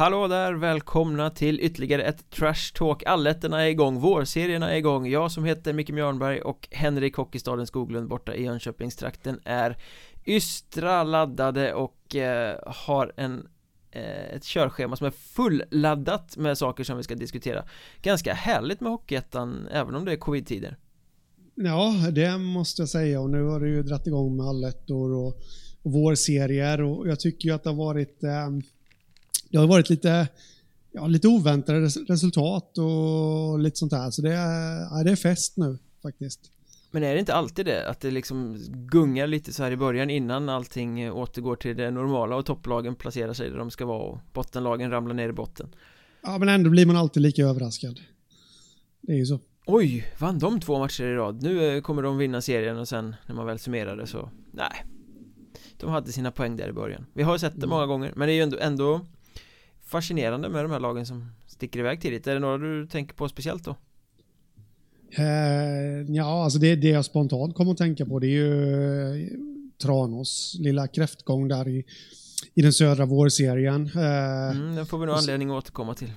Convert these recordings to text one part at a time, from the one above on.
Hallå där, välkomna till ytterligare ett Trash Talk. Alletterna är igång, vårserierna är igång. Jag som heter Micke Mjörnberg och Henrik Hockeystaden Skoglund borta i Jönköpingstrakten är ystra laddade och eh, har en eh, ett körschema som är fulladdat med saker som vi ska diskutera. Ganska härligt med Hockeyettan, även om det är covid-tider. Ja, det måste jag säga. Och nu har det ju dratt igång med allettor och, och vårserier och jag tycker ju att det har varit eh, det har varit lite, ja, lite oväntade resultat och lite sånt där. Så det är, ja, det är fest nu faktiskt. Men är det inte alltid det? Att det liksom gungar lite så här i början innan allting återgår till det normala och topplagen placerar sig där de ska vara och bottenlagen ramlar ner i botten? Ja, men ändå blir man alltid lika överraskad. Det är ju så. Oj, vann de två matcher i rad? Nu eh, kommer de vinna serien och sen när man väl summerar det så, nej. De hade sina poäng där i början. Vi har sett det mm. många gånger, men det är ju ändå, ändå fascinerande med de här lagen som sticker iväg tidigt? Är det några du tänker på speciellt då? Eh, ja, alltså det, det jag spontant kommer att tänka på det är ju eh, Tranås lilla kräftgång där i, i den södra vårserien. Eh, mm, den får vi nog anledning att återkomma till.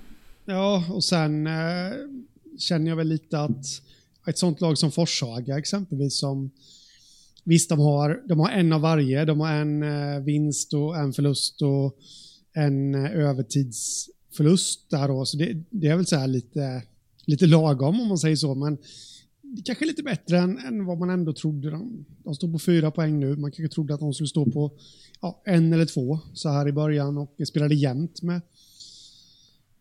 Ja, och sen eh, känner jag väl lite att ett sånt lag som Forshaga exempelvis som Visst, de har, de har en av varje. De har en eh, vinst och en förlust och en eh, övertidsförlust där då, så det, det är väl så här lite, lite lagom om man säger så, men det kanske är lite bättre än, än vad man ändå trodde. De, de står på fyra poäng nu, man kanske trodde att de skulle stå på ja, en eller två så här i början och spelade jämnt med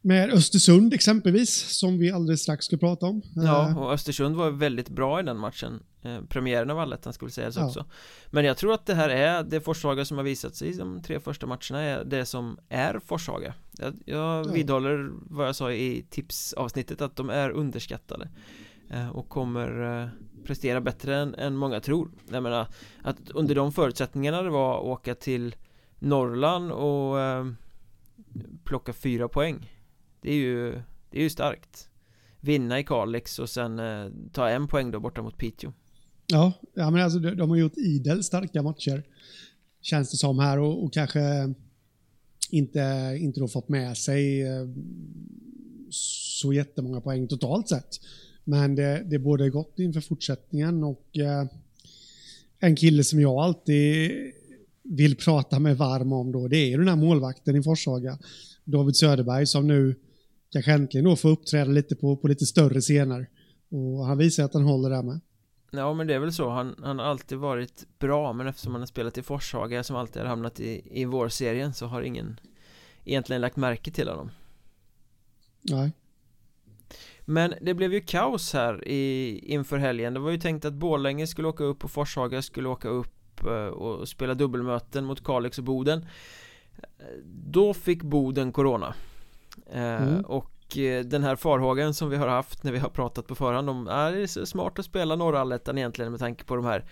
med Östersund exempelvis, som vi alldeles strax ska prata om. Ja, eh. och Östersund var väldigt bra i den matchen eh, Premiären av allettan skulle sägas ja. också Men jag tror att det här är det Forshaga som har visat sig i de tre första matcherna är det som är Forshaga Jag, jag ja. vidhåller vad jag sa i tipsavsnittet att de är underskattade eh, Och kommer prestera bättre än, än många tror Jag menar att under de förutsättningarna det var att åka till Norrland och plocka fyra poäng det är ju, det är ju starkt Vinna i Kalix och sen eh, ta en poäng då borta mot Piteå Ja, ja men alltså de, de har gjort idel starka matcher Känns det som här och, och kanske inte, inte då fått med sig eh, så jättemånga poäng totalt sett. Men det, det borde gott inför fortsättningen och eh, en kille som jag alltid vill prata med varm om då, det är ju den här målvakten i Forshaga. David Söderberg som nu kanske äntligen då får uppträda lite på, på lite större scener. Och han visar att han håller där med. Ja men det är väl så, han, han har alltid varit bra men eftersom han har spelat i Forshaga som alltid har hamnat i, i vårserien så har ingen egentligen lagt märke till honom. Nej. Men det blev ju kaos här i, inför helgen. Det var ju tänkt att Borlänge skulle åka upp och Forshaga skulle åka upp eh, och spela dubbelmöten mot Kalix och Boden. Då fick Boden Corona mm. Och eh, den här farhågan som vi har haft när vi har pratat på förhand om är det så smart att spela norra allettan egentligen med tanke på de här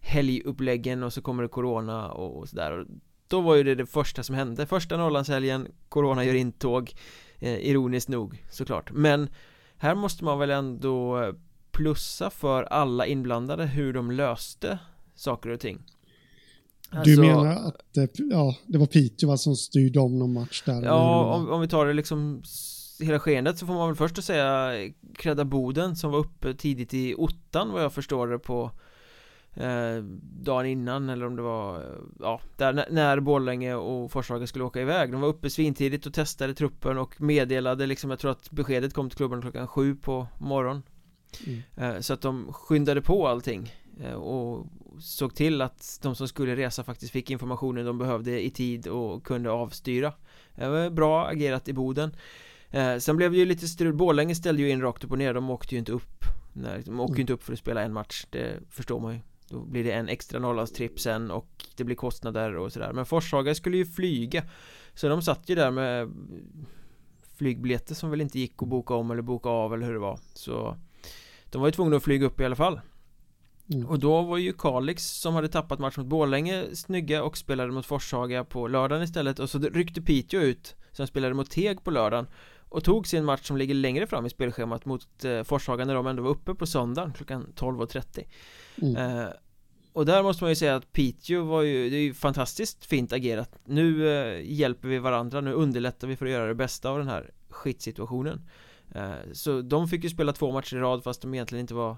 helguppläggen och så kommer det corona och sådär. Då var ju det det första som hände. Första Norrlandshelgen, corona gör intåg. Eh, Ironiskt nog såklart. Men här måste man väl ändå plussa för alla inblandade hur de löste saker och ting Alltså, du menar att ja, det var Piteå som styrde om någon match där? Ja, om, om vi tar det liksom hela skenet så får man väl först säga Kredda Boden som var uppe tidigt i ottan vad jag förstår det på eh, dagen innan eller om det var ja, där när, när Borlänge och Forshaga skulle åka iväg de var uppe svintidigt och testade truppen och meddelade liksom jag tror att beskedet kom till klubben klockan sju på morgon mm. eh, så att de skyndade på allting eh, och såg till att de som skulle resa faktiskt fick informationen de behövde i tid och kunde avstyra. Det var bra agerat i Boden. Eh, Sen blev det ju lite strul, Borlänge ställde ju in rakt upp och ner, de åkte ju inte upp Nej, de åker ju inte upp för att spela en match, det förstår man ju. Då blir det en extra Norrlandstripp sen och det blir kostnader och sådär. Men Forshaga skulle ju flyga. Så de satt ju där med flygbiljetter som väl inte gick att boka om eller boka av eller hur det var. Så de var ju tvungna att flyga upp i alla fall Mm. Och då var ju Kalix som hade tappat match mot Borlänge snygga och spelade mot Forshaga på lördagen istället och så ryckte Piteå ut som spelade mot Teg på lördagen och tog sin match som ligger längre fram i spelschemat mot eh, Forshaga när de ändå var uppe på söndagen klockan 12.30 mm. eh, och där måste man ju säga att Piteå var ju, det är ju fantastiskt fint agerat Nu eh, hjälper vi varandra, nu underlättar vi för att göra det bästa av den här skitsituationen eh, Så de fick ju spela två matcher i rad fast de egentligen inte var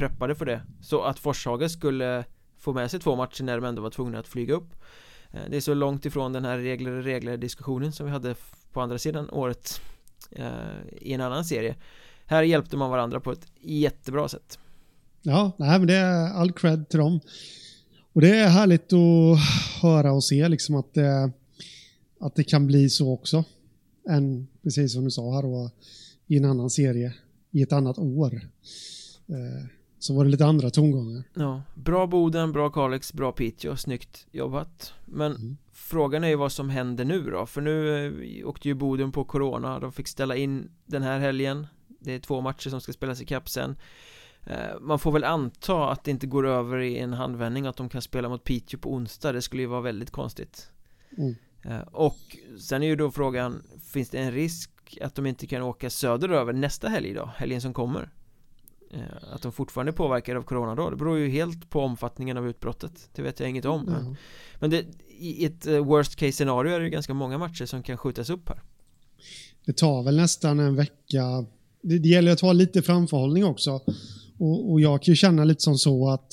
preppade för det Så att Forshaga skulle få med sig två matcher när de ändå var tvungna att flyga upp eh, Det är så långt ifrån den här regler regler diskussionen som vi hade på andra sidan året eh, I en annan serie Här hjälpte man varandra på ett jättebra sätt Ja, nej, men det är all cred till dem. Och det är härligt att höra och se liksom att det, att det kan bli så också. Än, precis som du sa här då, i en annan serie i ett annat år. Eh, så var det lite andra tongångar. Ja, bra Boden, bra Kalix, bra Piteå, snyggt jobbat. Men mm. frågan är ju vad som händer nu då? För nu eh, åkte ju Boden på Corona, de fick ställa in den här helgen. Det är två matcher som ska spelas i kapp sen. Eh, man får väl anta att det inte går över i en handvändning att de kan spela mot Piteå på onsdag. Det skulle ju vara väldigt konstigt. Mm. Eh, och sen är ju då frågan Finns det en risk att de inte kan åka söderöver nästa helg då? Helgen som kommer Att de fortfarande är påverkade av corona då? Det beror ju helt på omfattningen av utbrottet Det vet jag inget om mm. Men det, i ett worst case scenario är det ganska många matcher som kan skjutas upp här Det tar väl nästan en vecka det, det gäller att ha lite framförhållning också och, och, jag kan ju känna lite som så att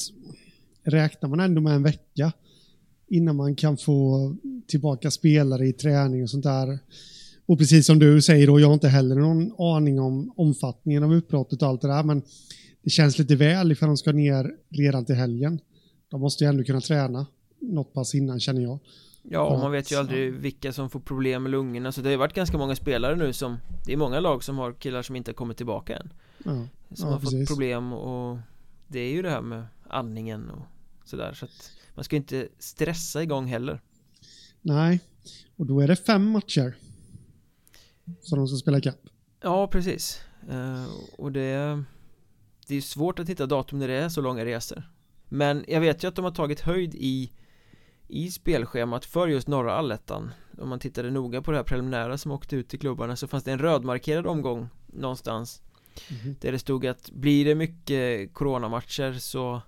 räknar man ändå med en vecka innan man kan få tillbaka spelare i träning och sånt där. Och precis som du säger då, jag har inte heller någon aning om omfattningen av utbrottet och allt det där, men det känns lite väl ifall de ska ner redan till helgen. De måste ju ändå kunna träna något pass innan känner jag. Ja, och man vet ju aldrig vilka som får problem med lungorna Så det har ju varit ganska många spelare nu som Det är många lag som har killar som inte har kommit tillbaka än ja, Som ja, har precis. fått problem och Det är ju det här med andningen och sådär så att Man ska inte stressa igång heller Nej Och då är det fem matcher Som de ska spela ikapp Ja, precis. Uh, Och det Det är svårt att hitta datum när det är så långa resor. Men jag vet ju att de har tagit höjd i i spelschemat för just norra allettan. Om man tittade noga på det här preliminära som åkte ut till klubbarna så fanns det en rödmarkerad omgång någonstans. Mm. där det stod att blir det mycket coronamatcher så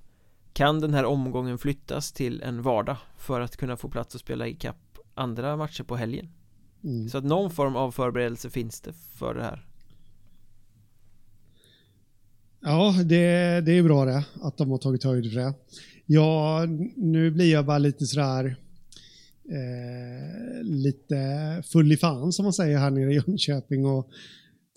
kan den här omgången flyttas till en vardag för att kunna få plats att spela i kapp andra matcher på helgen mm. så att någon form av förberedelse finns det för det här Ja, det, det är bra det, att de har tagit höjd för det. Ja, nu blir jag bara lite sådär eh, lite full i fan som man säger här nere i Jönköping och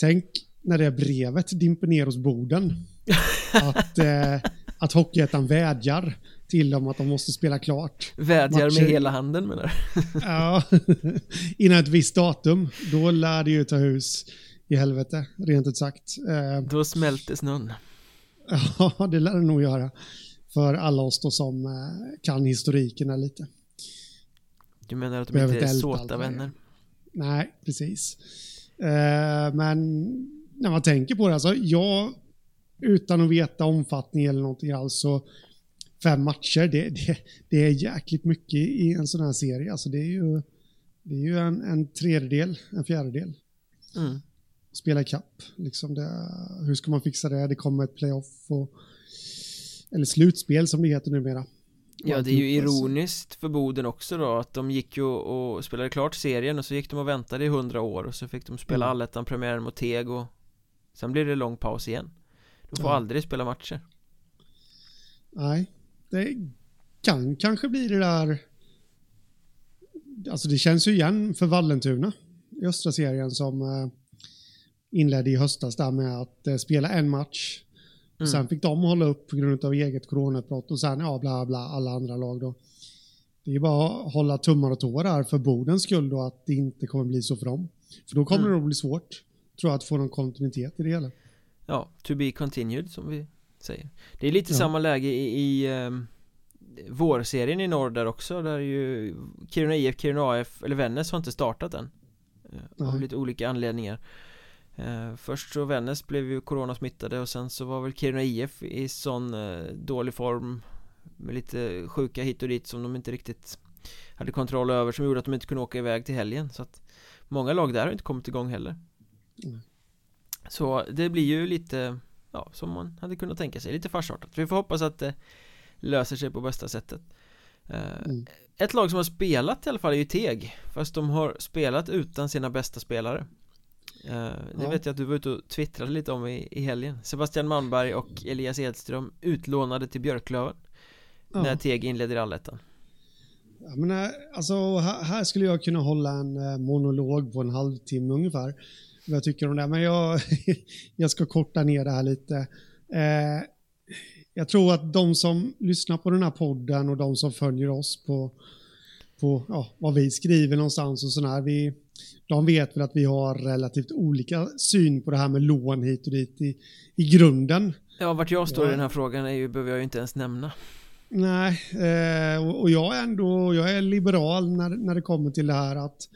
tänk när det brevet dimper ner hos Boden. att, eh, att Hockeyettan vädjar till dem att de måste spela klart. Vädjar Matcher. med hela handen menar Ja, innan ett visst datum. Då lär det ju ta hus i helvete, rent ut sagt. Eh, då smälter snön. Ja, det lär det nog göra för alla oss då som eh, kan historiken lite. Du menar att de Behöver inte är såta vänner? Nej, precis. Eh, men när man tänker på det, alltså jag utan att veta omfattning eller någonting alls så fem matcher, det, det, det är jäkligt mycket i en sån här serie. Alltså det är ju, det är ju en, en tredjedel, en fjärdedel. Mm. Spela ikapp. Liksom hur ska man fixa det? Det kommer ett playoff och eller slutspel som det heter numera. Ja, det är ju ironiskt för Boden också då att de gick ju och spelade klart serien och så gick de och väntade i hundra år och så fick de spela mm. allettan premiären mot Teg och sen blir det lång paus igen. De får ja. aldrig spela matcher. Nej, det kan kanske bli det där. Alltså det känns ju igen för Vallentuna i östra serien som eh, inledde i höstas där med att eh, spela en match Mm. Sen fick de hålla upp på grund av eget coronautbrott och sen ja, bla bla, alla andra lag då. Det är bara att hålla tummar och tår här för Bodens skull då att det inte kommer bli så för dem. För då kommer mm. det att bli svårt, tror jag, att få någon kontinuitet i det hela. Ja, to be continued som vi säger. Det är lite ja. samma läge i, i um, vårserien i norr där också, där ju Kiruna IF, Kiruna AF, eller Vännäs har inte startat än. Uh, av lite olika anledningar. Eh, först så Vännäs blev ju coronasmittade och sen så var väl Kiruna IF i sån eh, dålig form Med lite sjuka hit och dit som de inte riktigt Hade kontroll över som gjorde att de inte kunde åka iväg till helgen så att Många lag där har inte kommit igång heller mm. Så det blir ju lite Ja, som man hade kunnat tänka sig, lite farsartat Vi får hoppas att det löser sig på bästa sättet eh, Mm. Ett lag som har spelat i alla fall är ju Teg Fast de har spelat utan sina bästa spelare eh, Det Ja. vet jag att du var ute och twittrade lite om i, i helgen Sebastian Malmberg och Elias Edström utlånade till Björklöven Ja. När Teg inleder allettan Ja, men, eh, alltså, här, skulle jag kunna hålla en monolog på en halvtimme ungefär. Vad jag tycker om det. Men jag, jag ska korta ner det här lite. Eh, jag tror att de som lyssnar på den här podden och de som följer oss på, på ja, vad vi skriver någonstans och sådär. Vi, de vet väl att vi har relativt olika syn på det här med lån hit och dit i, i grunden. Ja, vart jag står i den här frågan är ju, behöver jag ju inte ens nämna Nej, eh, och, och jag är ändå jag är liberal när, när det kommer till det här att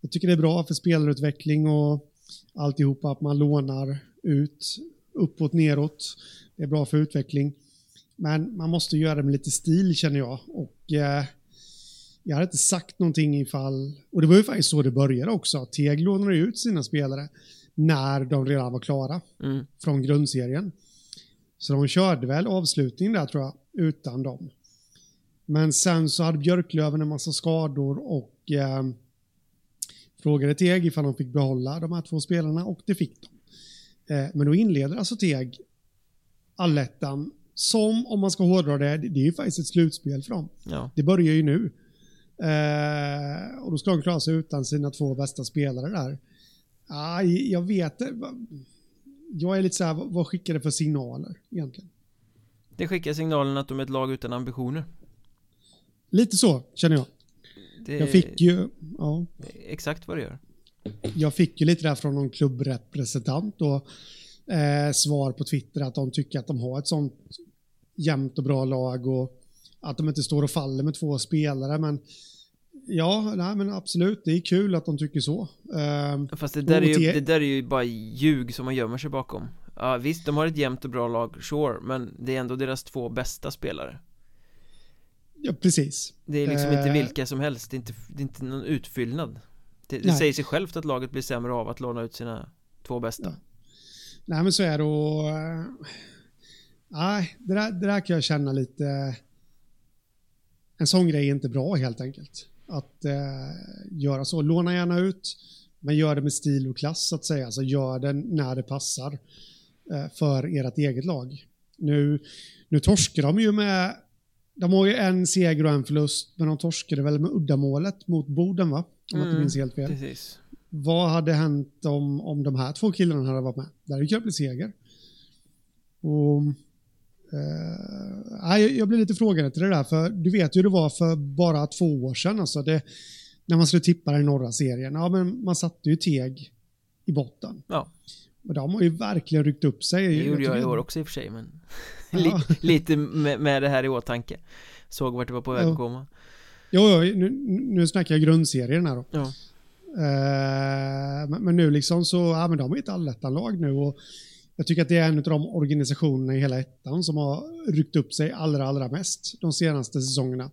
jag tycker det är bra för spelarutveckling och alltihopa att man lånar ut uppåt, neråt. Det är bra för utveckling. Men man måste göra det med lite stil känner jag. Och eh, jag hade inte sagt någonting ifall, och det var ju faktiskt så det började också. Teg lånade ut sina spelare när de redan var klara mm. från grundserien. Så de körde väl avslutningen där tror jag, utan dem. Men sen så hade Björklöven en massa skador och eh, frågade Teg ifall de fick behålla de här två spelarna och det fick de. Eh, men då inleder alltså Teg allettan som, om man ska hårdra det, det är ju faktiskt ett slutspel för dem. Ja, Det börjar ju nu. Eh, och då ska de klara sig utan sina två bästa spelare där. Ah, jag vet. Jag är lite så här, vad- vad skickar det för signaler egentligen? det skickar signalen att de är ett lag utan ambitioner Lite så känner jag. Det Jag fick ju, ja, exakt vad det gör jag fick ju lite där från någon klubbrepresentant och eh, svar på Twitter att de tycker att de har ett sånt jämnt och bra lag och att de inte står och faller med två spelare. Men ja, nej, men absolut, det är kul att de tycker så. Eh, Fast det där, är ju, det där är ju bara ljug som man gömmer sig bakom Ja visst, de har ett jämnt och bra lag, sure Men det är ändå deras två bästa spelare ja, precis. Det är liksom inte Eh. vilka som helst, det är inte, det är inte någon utfyllnad Det, det säger sig självt att laget blir sämre av att låna ut sina två bästa Ja. Nej, men så är det och... eh, Nej, det där, det där kan jag känna lite... En sån grej är inte bra helt enkelt. Att eh, göra så. Låna gärna ut, men gör det med stil och klass så att säga. Alltså gör det när det passar eh, för ert eget lag. Nu, nu torskar de ju med... De har ju en seger och en förlust, men de torskade väl med uddamålet mot Boden va? Om jag inte Mm, minns helt fel. Precis Vad hade hänt om, om de här två killarna hade varit med? Det hade ju kunnat bli seger. Och, eh, nej, jag blir lite frågande till det där, för du vet ju hur det var för bara två år sedan. Alltså det, när man skulle tippa den norra serien. Ja, men man satte ju Teg i botten. Ja, Och de har ju verkligen ryckt upp sig. det gjorde jag i tycker- år också i och för sig men Ja. Li, Lite med, med det här i åtanke Såg vart det var på väg Ja. att komma Jo, jo nu, nu snackar jag grundserien här då. Ja, Eh, men, men nu liksom så, ja men de är ett allettanlag nu och jag tycker att det är en av de organisationerna i hela ettan som har ryckt upp sig allra, allra mest de senaste säsongerna.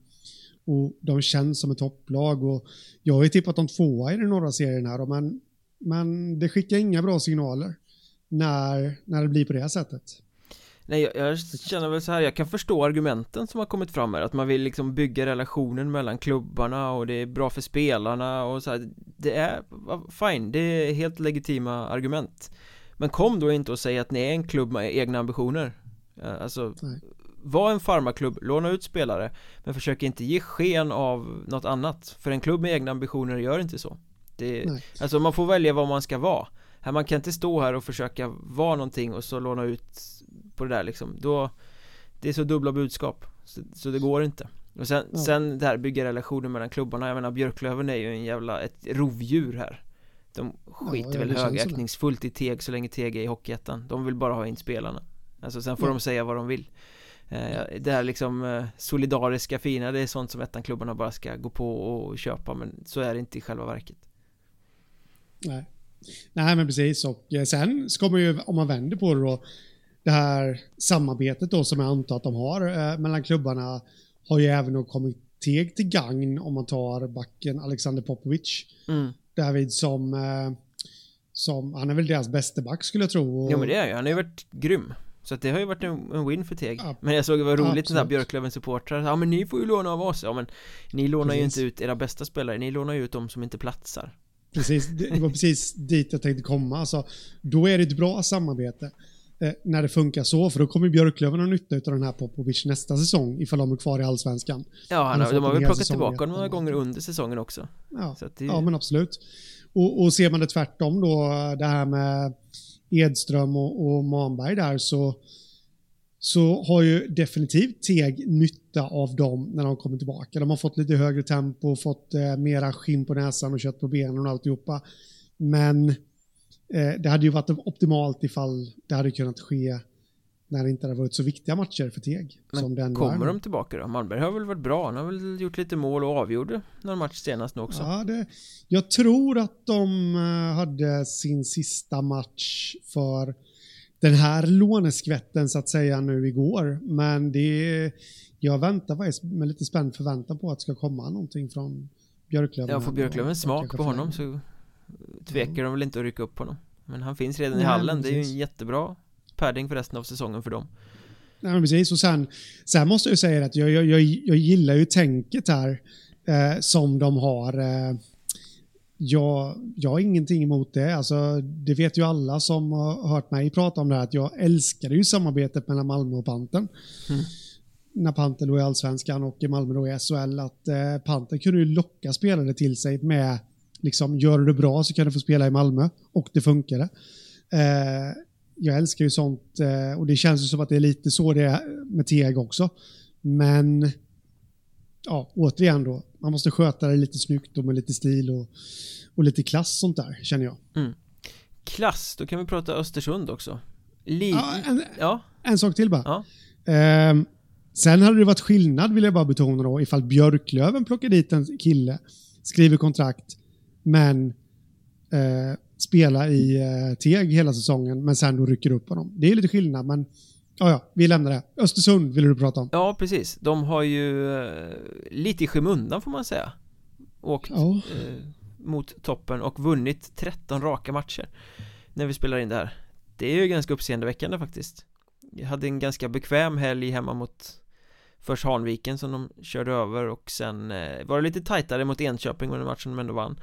Och de känns som ett topplag och jag har ju tippat dem tvåa i den norra serien här, men, men det skickar inga bra signaler när, när det blir på det här sättet. Nej jag, jag känner väl så här, jag kan förstå argumenten som har kommit fram här Att man vill liksom bygga relationen mellan klubbarna och det är bra för spelarna och så här, Det är, fine, det är helt legitima argument. Men kom då inte och säg att ni är en klubb med egna ambitioner. Alltså, Nej. var en farmaklubb, låna ut spelare Men försök inte ge sken av något annat. För en klubb med egna ambitioner gör inte så det, Nej. Alltså man får välja vad man ska vara. Här, Man kan inte stå här och försöka vara någonting och så låna ut på det där liksom. Då Det är så dubbla budskap. Så, så det går inte. Och sen, Ja. sen det här bygga relationer mellan klubbarna. Jag menar Björklöven är ju en jävla, ett rovdjur här. De skiter ja, väl högaktningsfullt i Teg så länge Teg är i Hockeyettan. De vill bara ha in spelarna. Alltså sen får Ja. de säga vad de vill. Eh, Det här liksom eh, solidariska fina Det är sånt som ettan-klubbarna bara ska gå på och köpa Men så är det inte i själva verket Nej. Nej, men precis. Och eh, sen ska man ju, om man vänder på det då, det här samarbetet då som jag antar att de har eh, mellan klubbarna har ju även kommit teg till gagn om man tar backen Alexander Popovic. mm. David som, eh, som, han är väl deras bästa back skulle jag tro. Och, Jo men det är ju, han har ju varit grym Så att det har ju varit en, en win för Teg Ja. Men jag såg det var roligt Absolut. den här Björklöven supportrar Ja men ni får ju låna av oss Ja men ni lånar ju Precis. inte ut era bästa spelare Ni lånar ju ut de som inte platsar Precis, det var precis dit jag tänkte komma. Alltså, då är det ett bra samarbete. Eh, när det funkar så, för då kommer Björklöven ha nytta av den här Popovic nästa säsong ifall de är kvar i Allsvenskan. Ja, han har de har väl plockat tillbaka honom några gånger under säsongen också Ja, det, ja men absolut. Och, och ser man det tvärtom då, det här med Edström och, och Manberg där, så, så har ju definitivt Teg nytta av dem när de kommer tillbaka. De har fått lite högre tempo, fått eh, mera skinn på näsan och kött på benen och alltihopa. Men eh, det hade ju varit optimalt ifall det hade kunnat ske när det inte hade varit så viktiga matcher för Teg. Men som är kommer de tillbaka då? Malmberg har väl varit bra? Han har väl gjort lite mål och avgjorde någon match senast nu också Ja, det, jag tror att de eh, hade sin sista match för den här låneskvätten så att säga nu igår. Men det, jag väntar faktiskt med lite spänd förväntan på att det ska komma någonting från Björklöven. Ja, får Björklöven smak på honom så tvekar de väl inte att rycka upp honom Men han finns redan i Nej, hallen, det är ju en jättebra padding för resten av säsongen för dem Nej, men precis. Och sen, sen måste jag ju säga att jag, jag, jag, jag gillar ju tänket här eh, som de har. Eh, jag, jag har ingenting emot det. Alltså, det vet ju alla som har hört mig prata om det här att jag älskade ju samarbetet mellan Malmö och Panten. Mm. När Panten låg i Allsvenskan och Malmö då i SHL. Att eh, Panten kunde ju locka spelare till sig med liksom, gör du det bra så kan du få spela i Malmö. Och det funkade. Eh, jag älskar ju sånt eh, och det känns ju som att det är lite så det är med Teg också. Men ja, återigen då, man måste sköta det lite snyggt och med lite stil och, och lite klass sånt där, känner jag. Klass, då kan vi prata Östersund också Li Ja, en, ja, en sak till bara. ja, Ehm, sen hade det varit skillnad, vill jag bara betona då, ifall Björklöven plockar dit en kille, skriver kontrakt, men eh, spelar i eh, Teg hela säsongen, men sen då rycker upp honom. Det är lite skillnad, men ja, ja, vi lämnar det. Östersund vill du prata om. ja precis. De har ju eh, lite i skymundan får man säga. Åkt Ja. eh, mot toppen och vunnit 13 raka matcher När vi spelar in det här. Det är ju ganska uppseendeväckande faktiskt. Jag hade en ganska bekväm helg hemma mot Först Hanviken som de körde över och sen eh, var det lite tajtare mot Enköping under matchen de ändå vann.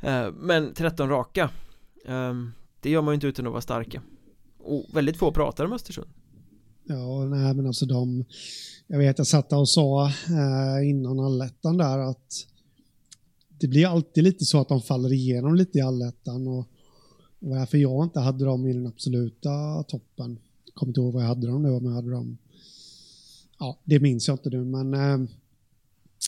Eh, Men 13 raka Ehm, Det gör man ju inte utan att vara starka Och väldigt få pratar om Östersund Ja, nej men alltså de... Jag vet, jag satt där och sa eh, innan allettan där att det blir alltid lite så att de faller igenom lite i allettan och, varför jag inte hade dem i den absoluta toppen. Jag kommer inte ihåg vad jag hade dem nu, om jag hade dem... Ja, det minns jag inte nu, men eh,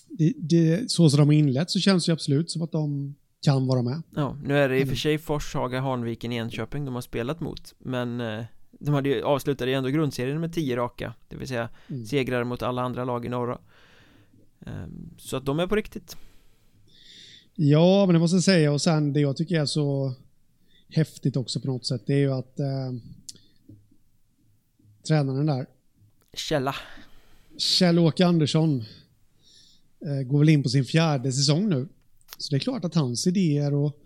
det, det, så som de har inlett så känns det absolut som att de kan vara med. Ja, nu är det i och Mm. för sig Forshaga, Hanviken, Enköping de har spelat mot Men eh, de hade ju avslutade ju ändå grundserien med 10 raka Det vill säga Mm. segrar mot alla andra lag i norra Ehm, Så att de är på riktigt Ja, men det måste jag säga. Och sen det jag tycker är så häftigt också på något sätt, det är ju att eh, tränaren där, Källa Kjell-Åke Andersson, eh, går väl in på sin fjärde säsong nu. Så det är klart att hans idéer och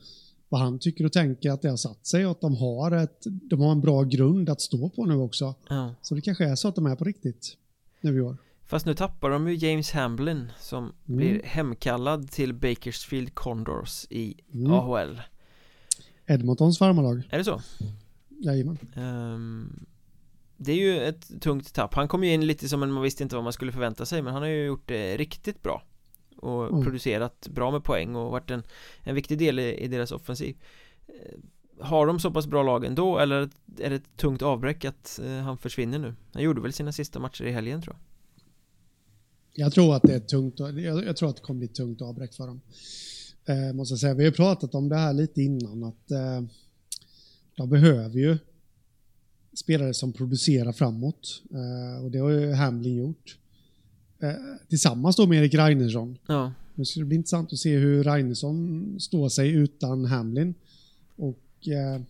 vad han tycker och tänker att det har satt sig och att de har, ett, de har en bra grund att stå på nu också. Ja Så det kanske är så att de är på riktigt nu i år. Fast nu tappar de ju James Hamblin som Mm. blir hemkallad till Bakersfield Condors i Mm. AHL Edmontons farmarlag. Är det så? Jajamän. Ehm, det är ju ett tungt tapp Han kom ju in lite som en, man visste inte vad man skulle förvänta sig Men han har ju gjort det riktigt bra Och Mm. producerat bra med poäng och varit en, en viktig del i, i deras offensiv Eh, Har de så pass bra lag ändå eller är det ett tungt avbräck att eh, han försvinner nu? Han gjorde väl sina sista matcher i helgen tror jag Jag tror att det är tungt. Jag, jag tror att det kommer bli ett tungt avbräck för dem. Eh, måste jag säga. Vi har pratat om det här lite innan att eh, de behöver ju spelare som producerar framåt. Eh, och det har ju Hamlin gjort. Eh, tillsammans då med Erik Reinersson. Ja, Nu ska det bli intressant att se hur Reinersson står sig utan Hamlin. Och eh,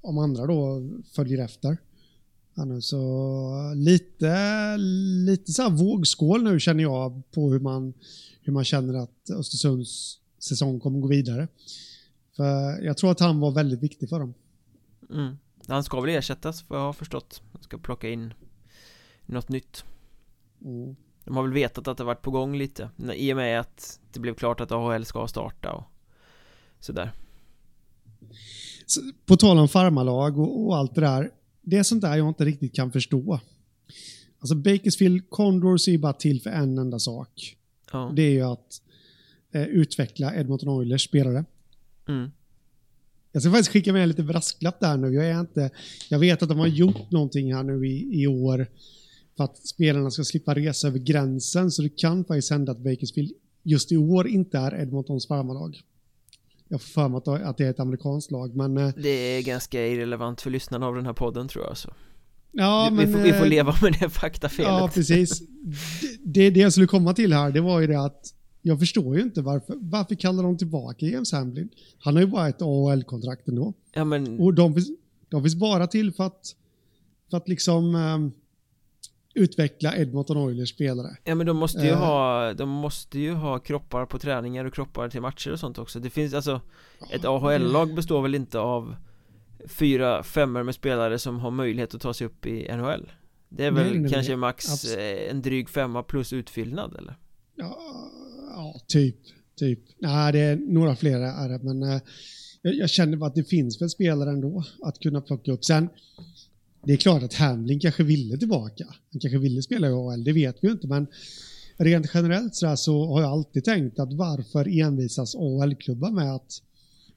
om andra då följer efter. Nu så lite, lite så här vågskål nu känner jag på hur man, hur man känner att Östersunds säsong kommer gå vidare. För jag tror att han var väldigt viktig för dem. mm. Han ska väl ersättas vad jag har förstått Han ska plocka in Något nytt Mm. De har väl vetat att det varit på gång lite I och med att det blev klart att AHL ska starta och Sådär Så, på tal om farmarlag och, och allt det där. Det är sånt där jag inte riktigt kan förstå. Alltså Bakersfield Condors är ju bara till för en enda sak. Ja, Det är ju att eh, utveckla Edmonton Oilers spelare. mm. Jag ska faktiskt skicka med en liten brasklapp där nu. Jag, är inte, jag vet att de har gjort någonting här nu i, i år för att spelarna ska slippa resa över gränsen. Så det kan faktiskt hända att Bakersfield just i år inte är Edmontons farmarlag. Jag får för mig att, det är ett amerikanskt lag, men... eh, Det är ganska irrelevant för lyssnarna av den här podden tror jag så Ja, vi, men... vi, får, vi får eh, leva med det faktafelet Ja, precis. Det, det, jag skulle komma till här, det var ju det att jag förstår ju inte varför, varför kallar de tillbaka James Hamlin? Han har ju bara ett AHL-kontrakt ändå. Ja men Och de de finns bara till för att, för att liksom ehm, utveckla Edmonton Oilers spelare. Ja men de måste ju Eh. ha, de måste ju ha kroppar på träningar och kroppar till matcher och sånt också Det finns alltså Ett AHL-lag består väl inte av Fyra femmor med spelare som har möjlighet att ta sig upp i NHL Det är väl nej, nej. kanske max Abs- eh, en dryg femma plus utfyllnad eller? Ja, ja typ. typ. Nej, det är några fler är det, men eh, jag, jag känner bara att det finns väl spelare ändå att kunna plocka upp. Sen, det är klart att Hamlin kanske ville tillbaka. Han kanske ville spela i AHL, det vet vi ju inte, men rent generellt så, här så har jag alltid tänkt att varför envisas AHL-klubbar med att,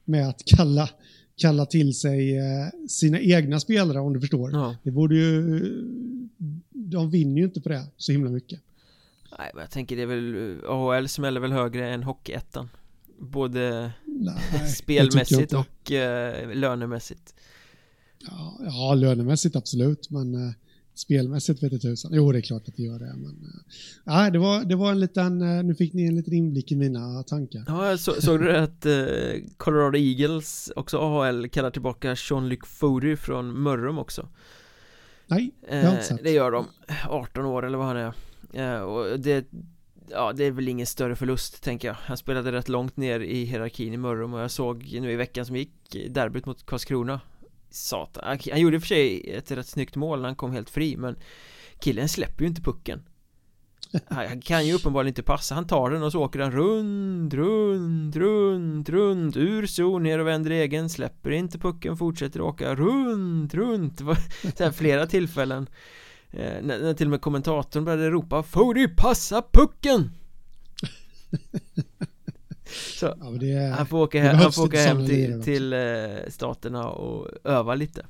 med att kalla, kalla till sig eh, sina egna spelare, om du förstår. Ja Det borde ju... De vinner ju inte på det så himla mycket. Nej men jag tänker det är väl AHL smäller väl högre än Hockeyettan Både Nej, spelmässigt och eh, lönemässigt Ja, ja, lönemässigt absolut, men eh, spelmässigt vet jag tusan. Jo, det är klart att det gör det. Men, eh, nej, det, var, det var en liten, eh, nu fick ni en liten inblick i mina tankar. Ja, jag så, såg du det att eh, Colorado Eagles, också AHL, kallar tillbaka Sean-Luc Foudy från Mörrum också Nej, jag har eh, inte sett. Det gör de, 18 år eller vad han är eh, Och det, ja det är väl ingen större förlust tänker jag Han spelade rätt långt ner i hierarkin i Mörrum och jag såg nu i veckan som gick derbyt mot Karlskrona Satan, han, gjorde i och för sig ett rätt snyggt mål när han kom helt fri men Killen släpper ju inte pucken. Han, kan ju uppenbarligen inte passa, han tar den och så åker han runt, runt, runt, runt Ur zon, ner och vänder egen, släpper inte pucken, fortsätter åka runt, runt Det var så här flera tillfällen eh, när, när till och med kommentatorn började ropa Fody, passa pucken! Så Ja, är- han får åka hem, han får åka hem till, till eh, staterna och öva lite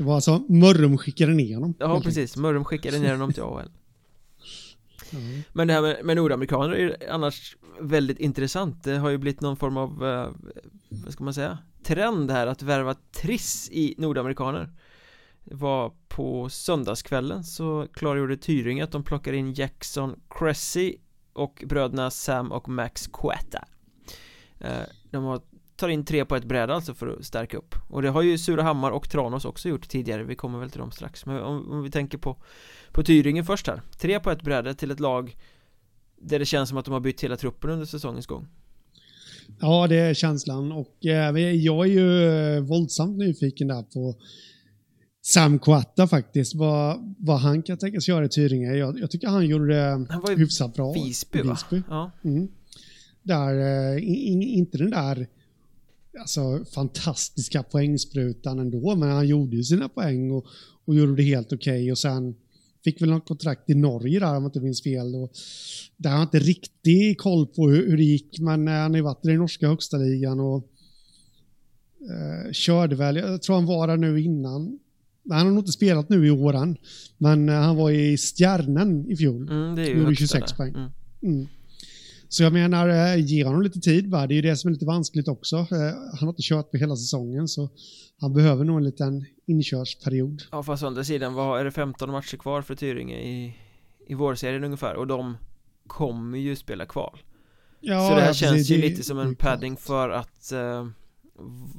det var alltså Mörrum skickade ner honom. Ja precis, Mörrum skickade ner honom till AHL. Ja. Men det här med, med nordamerikaner är annars väldigt intressant Det har ju blivit någon form av, eh, vad ska man säga, trend här att värva triss i nordamerikaner Det var på söndagskvällen så klargjorde Tyringe att de plockar in Jackson Cressy och bröderna Sam och Max Quetta eh, De har, tar in tre på ett bräde alltså för att stärka upp. Och det har ju Surahammar och Tranås också gjort tidigare, vi kommer väl till dem strax. Men om, om vi tänker på, på Tyringe först här. Tre på ett bräde till ett lag där det känns som att de har bytt hela truppen under säsongens gång. Ja, det är känslan. Och eh, jag är ju eh, våldsamt nyfiken där på Sam Quatta faktiskt. Vad, vad han kan tänkas göra i Tyringe. Jag, jag tycker han gjorde det Han var hyfsat bra. Visby va? Visby. Ja, Mm. Där, eh, i- i- inte den där alltså, fantastiska poängsprutan ändå, men han gjorde ju sina poäng och, och gjorde det helt okej. Och sen fick väl något kontrakt i Norge där om jag inte minns fel. Och där har jag inte riktigt koll på hur, hur det gick, men eh, han har ju varit i den norska högsta ligan och eh, körde väl, jag tror han var där nu innan. Han har nog inte spelat nu i åren, men eh, han var i Stjärnen i fjol. mm, det är ju Gjorde högsta 26 där. poäng. mm. Mm. Så jag menar, eh, ge honom lite tid bara. Det är ju det som är lite vanskligt också. Eh, Han har inte kört på hela säsongen så han behöver nog en liten inkörsperiod. Ja fast å andra sidan, vad är det 15 matcher kvar för Tyringe i, i vårserien ungefär och de kommer ju spela kval Ja, Så det här ja, känns precis. ju Det- lite som det en klart. padding för att eh,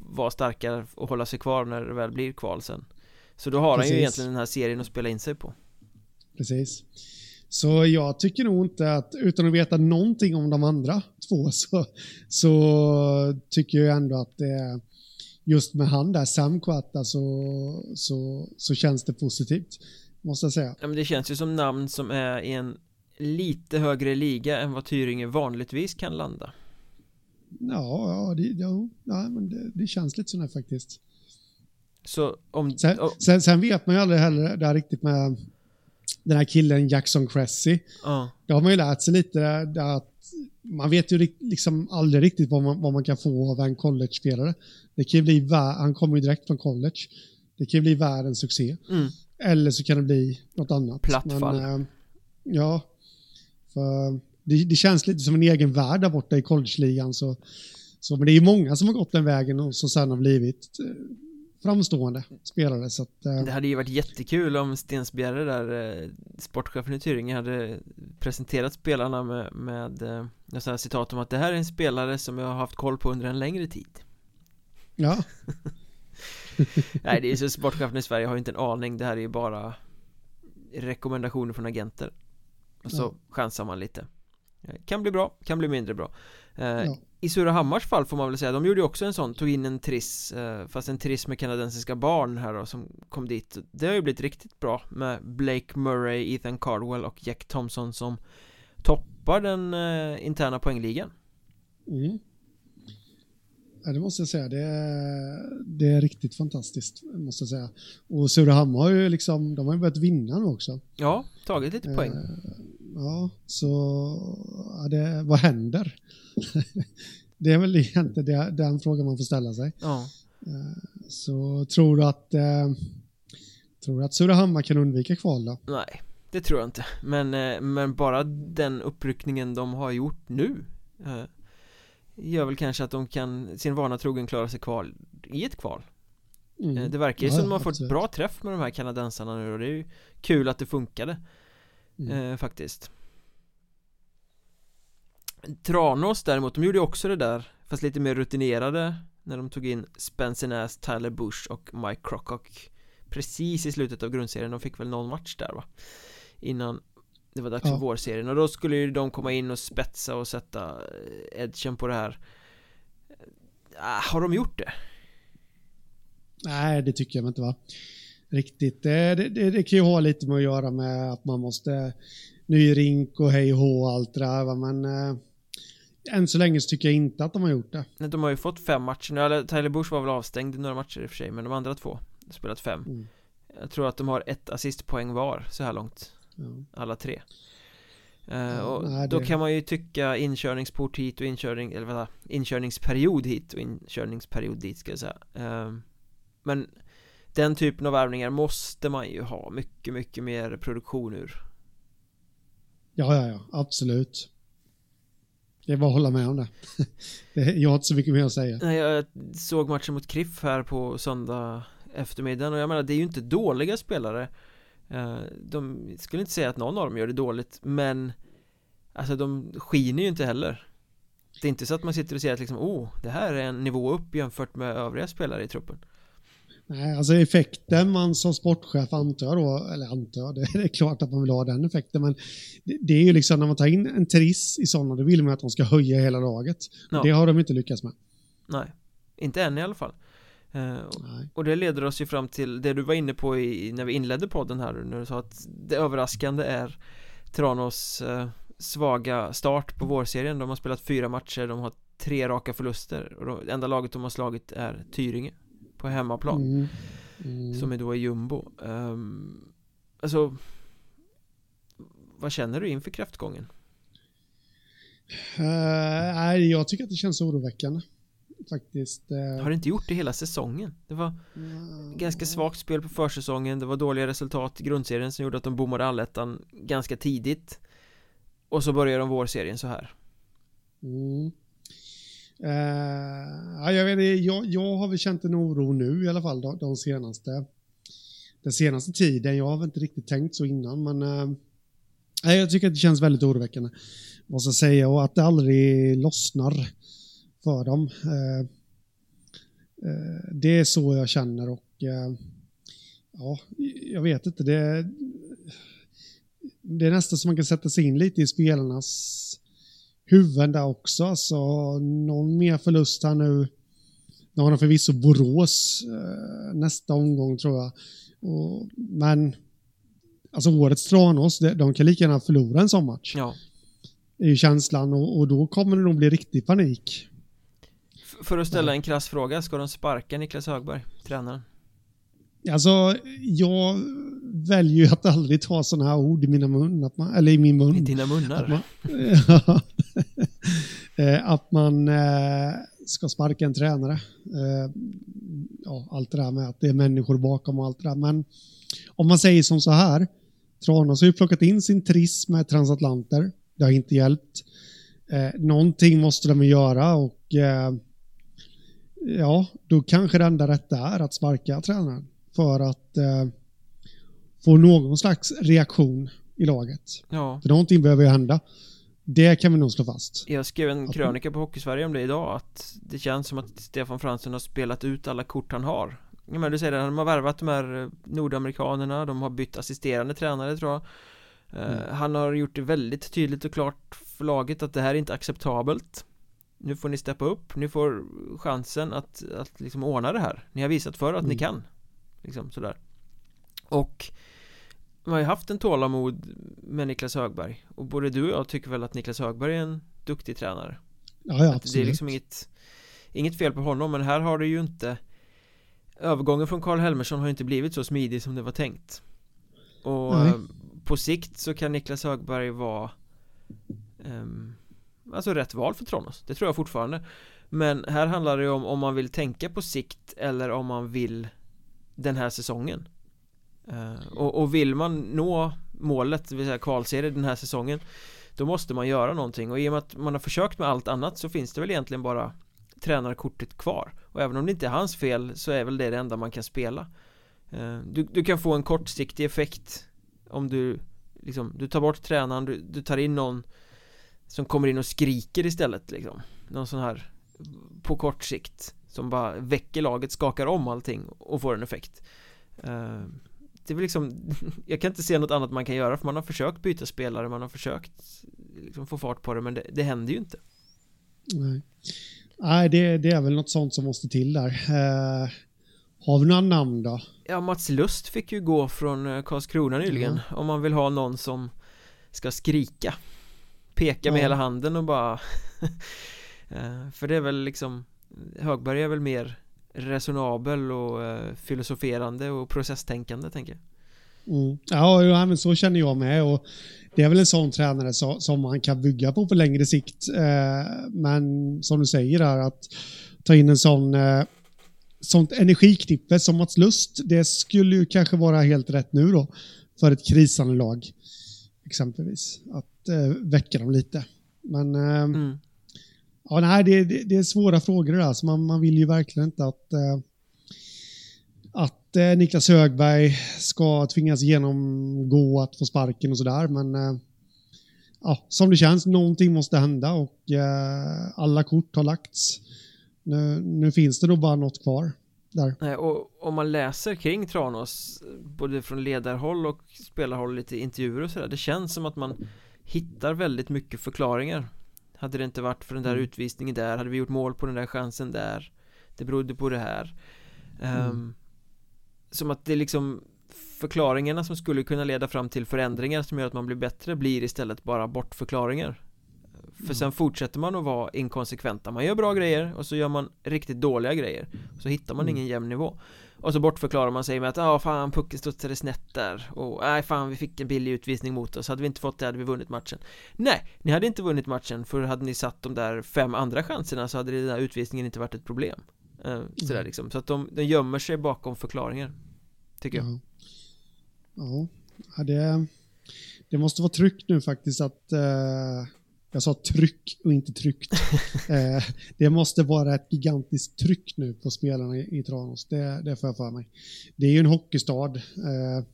vara starkare och hålla sig kvar när det väl blir kval sen Så då har han ju Precis. egentligen den här serien att spela in sig på Precis. Så jag tycker nog inte att, utan att veta någonting om de andra två, så, så tycker jag ändå att det just med han där, Sam Quatta, så, så, så känns det positivt. Måste jag säga. Ja men det känns ju som namn som är i en lite högre liga än vad Tyringe vanligtvis kan landa. Ja, ja, det, ja, ja men det, det känns lite sådär faktiskt. Så om... Sen, sen, sen, vet man ju aldrig heller där riktigt med den här killen Jackson Cressy. uh. Det har man ju lärt sig lite där att man vet ju liksom aldrig riktigt vad man, vad man kan få av en college-spelare. Det kan ju bli, han kommer ju direkt från college. Det kan ju bli världens succé. Mm. Eller så kan det bli något annat. Plattfall. Men, äh, ja, för det, det, känns lite som en egen värld där borta i college-ligan. Så, så, men det är ju många som har gått den vägen och som sen har blivit eh, framstående spelare. Så att, eh. Det hade ju varit jättekul om Stensbjerre där, eh, sportchefen i Tyringe, hade presenterat spelarna med, med eh, citat om att det här är en spelare som jag har haft koll på under en längre tid. Ja. Nej, det är så sportchefen i Sverige har ju inte en aning, det här är ju bara rekommendationer från agenter. Och så ja. chansar man lite. Kan bli bra, kan bli mindre bra. Eh, ja. I Surahammars fall får man väl säga, de gjorde ju också en sån, tog in en triss eh, Fast en triss med kanadensiska barn här då som kom dit. Det har ju blivit riktigt bra med Blake Murray, Ethan Cardwell och Jack Thompson som toppar den eh, interna poängligan. Mm. Ja, det måste jag säga, det är, det är riktigt fantastiskt måste jag säga. Och Surahammar har ju liksom, de har ju börjat vinna nu också. Ja, tagit lite poäng Ja, så ja, det, vad händer? det är väl egentligen det, den frågan man får ställa sig. Ja. Eh, så tror du att eh, Tror du att Surahammar kan undvika kval då? Nej, det tror jag inte. Men, eh, men bara den uppryckningen de har gjort nu gör väl kanske att de kan sin vana trogen klara sig kval i ett kval. Mm. Det verkar ju ja, som de har fått bra träff med de här kanadensarna nu och det är ju kul att det funkade mm. faktiskt. Tranås däremot, de gjorde också det där Fast lite mer rutinerade När de tog in Spencer Nass, Tyler Bush och Mike Crocock Precis i slutet av grundserien, de fick väl någon match där va Innan det var dags ja. för vårserien och då skulle ju de komma in och spetsa och sätta eh, edgen på det här ah, Har de gjort det? Nej, det tycker jag inte va Riktigt, det, det, det kan ju ha lite med att göra med att man måste Ny rink och hej och allt det där men eh, än så länge så tycker jag inte att de har gjort det. De har ju fått fem matcher nu, eller Tyler Bush var väl avstängd i några matcher i och för sig, men de andra två har spelat fem. Mm. Jag tror att de har ett assistpoäng var så här långt. Ja. Alla tre. Uh, och nej, då det... kan man ju tycka inkörningsport hit och inkörning, eller vad inkörningsperiod hit och inkörningsperiod dit ska jag säga. Uh, men den typen av värvningar måste man ju ha mycket, mycket mer produktion ur. Ja, ja, ja, absolut. Det är bara att hålla med om det. Jag har inte så mycket mer att säga. Nej, jag såg matchen mot Kriff här på söndag eftermiddagen och jag menar, det är ju inte dåliga spelare. Eh, de skulle inte säga att någon av dem gör det dåligt, men Alltså de skiner ju inte heller Det är inte så att man sitter och säger att liksom, oh, det här är en nivå upp jämfört med övriga spelare i truppen Nej, alltså effekten man som sportchef antar då, eller antar, det är klart att man vill ha den effekten, men det, är ju liksom när man tar in en triss i sådana, då vill man att de ska höja hela laget. Ja. Det har de inte lyckats med. Nej, inte än i alla fall. Uh, och det leder oss ju fram till det du var inne på i, när vi inledde podden här när du sa att det överraskande är Tranås uh, svaga start på vårserien. De har spelat fyra matcher, de har tre raka förluster och det enda laget de har slagit är Tyringe på hemmaplan mm. Mm. Som är då i jumbo um, Alltså Vad känner du inför kräftgången? Uh, jag tycker att det känns oroväckande Faktiskt uh... Har det inte gjort det hela säsongen? Det var uh... ganska svagt spel på försäsongen Det var dåliga resultat i grundserien som gjorde att de bommade allettan ganska tidigt Och så börjar de vårserien så här mm. Uh, jag, vet, jag, jag har väl känt en oro nu i alla fall de, de senaste den senaste tiden. Jag har väl inte riktigt tänkt så innan men uh, jag tycker att det känns väldigt oroväckande måste jag säga och att det aldrig lossnar för dem. Uh, det är så jag känner och ja, jag vet inte. Det, det är nästan som man kan sätta sig in lite i spelarnas huvuden där också. Så någon mer förlust här nu Nu har de förvisso Borås eh, nästa omgång tror jag. Och, men alltså årets Tranås, de, de kan lika gärna förlora en sån match. Ja. Det är ju känslan och, och då kommer det nog bli riktig panik. F- För att ställa en krass fråga, ska de sparka Niklas Högberg, tränaren? Alltså, jag väljer ju att aldrig ta sådana här ord i mina mun, att man, eller i min mun. I dina munnar? man, att man eh, ska sparka en tränare. Eh, ja, allt det där med att det är människor bakom och allt det där. Men om man säger som så här. Tranås har ju plockat in sin triss med transatlanter. Det har inte hjälpt. Eh, någonting måste de göra och eh, ja, då kanske det enda rätta är att sparka tränaren för att eh, få någon slags reaktion i laget. Ja. För någonting behöver ju hända. Det kan vi nog slå fast. Jag skrev en krönika på Hockeysverige om det idag att det känns som att Stefan Fransson har spelat ut alla kort han har Ja men du säger det, de har värvat de här eh, nordamerikanerna, de har bytt assisterande tränare tror jag Eh, Mm. Han har gjort det väldigt tydligt och klart för laget att det här är inte acceptabelt Nu får ni steppa upp, ni får chansen att, att liksom ordna det här Ni har visat för att ni Mm. kan Liksom sådär Och man har ju haft en tålamod med Niklas Högberg. Och både du och jag tycker väl att Niklas Högberg är en duktig tränare. Ja, ja, absolut. det är liksom inget Inget fel på honom men här har det ju inte Övergången från Karl Helmersson har ju inte blivit så smidig som det var tänkt. Och Nej. eh, på sikt så kan Niklas Högberg vara ehm, Alltså rätt val för Tranås, det tror jag fortfarande. Men här handlar det ju om om man vill tänka på sikt eller om man vill Den här säsongen Eh, och, och vill man nå målet, det vill säga kvalserie den här säsongen Då måste man göra någonting. Och i och med att man har försökt med allt annat så finns det väl egentligen bara Tränarkortet kvar. Och även om det inte är hans fel så är väl det det enda man kan spela. Eh, du, du kan få en kortsiktig effekt Om du liksom, du tar bort tränaren, du, du tar in någon Som kommer in och skriker istället liksom. Någon sån här På kort sikt Som bara väcker laget, skakar om allting och får en effekt. Eh, det är väl liksom Jag kan inte se något annat man kan göra för man har försökt byta spelare, man har försökt liksom få fart på det men det, det händer ju inte Nej, Nej det, det är väl något sånt som måste till där. Eh, har vi några namn då? Ja, Mats Lust fick ju gå från eh, Karlskrona nyligen Om man vill ha någon som ska skrika Peka med Ja. hela handen och bara Eh, För det är väl liksom Högberg är väl mer resonabel och eh, filosoferande och processtänkande tänker jag Mm. Ja, men så känner jag med. Och det är väl en sån tränare så, som man kan bygga på på längre sikt. Eh, men som du säger där, att ta in en sån eh, sånt energiknippe som Mats Lust, det skulle ju kanske vara helt rätt nu då för ett krisande lag. Exempelvis. Att eh, väcka dem lite. Men eh, mm. Ja, nej, det, det, det är svåra frågor det där. Så man, man vill ju verkligen inte att, eh, att eh, Niklas Högberg ska tvingas genomgå att få sparken och sådär. Men eh, ja, som det känns, någonting måste hända och eh, alla kort har lagts. Nu, nu finns det då bara något kvar där. Och om man läser kring Tranås Både från ledarhåll och spelarhåll lite intervjuer och sådär Det känns som att man hittar väldigt mycket förklaringar hade det inte varit för den där Mm. utvisningen där Hade vi gjort mål på den där chansen där Det berodde på det här Ehm, Mm. Som att det liksom Förklaringarna som skulle kunna leda fram till förändringar som gör att man blir bättre blir istället bara bortförklaringar För Mm. sen fortsätter man att vara inkonsekventa Man gör bra grejer och så gör man riktigt dåliga grejer Så hittar man Mm. ingen jämn nivå Och så bortförklarar man sig med att ja fan pucken studsade snett där. Och nej fan vi fick en billig utvisning mot oss. Hade vi inte fått det hade vi vunnit matchen. Nej, ni hade inte vunnit matchen för hade ni satt de där fem andra chanserna så hade den där utvisningen inte varit ett problem. Eh, Sådär Mm. liksom, så att de, de gömmer sig bakom förklaringar Tycker jag. Ja. Ja, ja det, det måste vara tryck nu faktiskt att eh, jag sa tryck och inte tryckt. eh, det måste vara ett gigantiskt tryck nu på spelarna i, i Tranås. Det, det får jag för mig. Det är ju en hockeystad. Eh,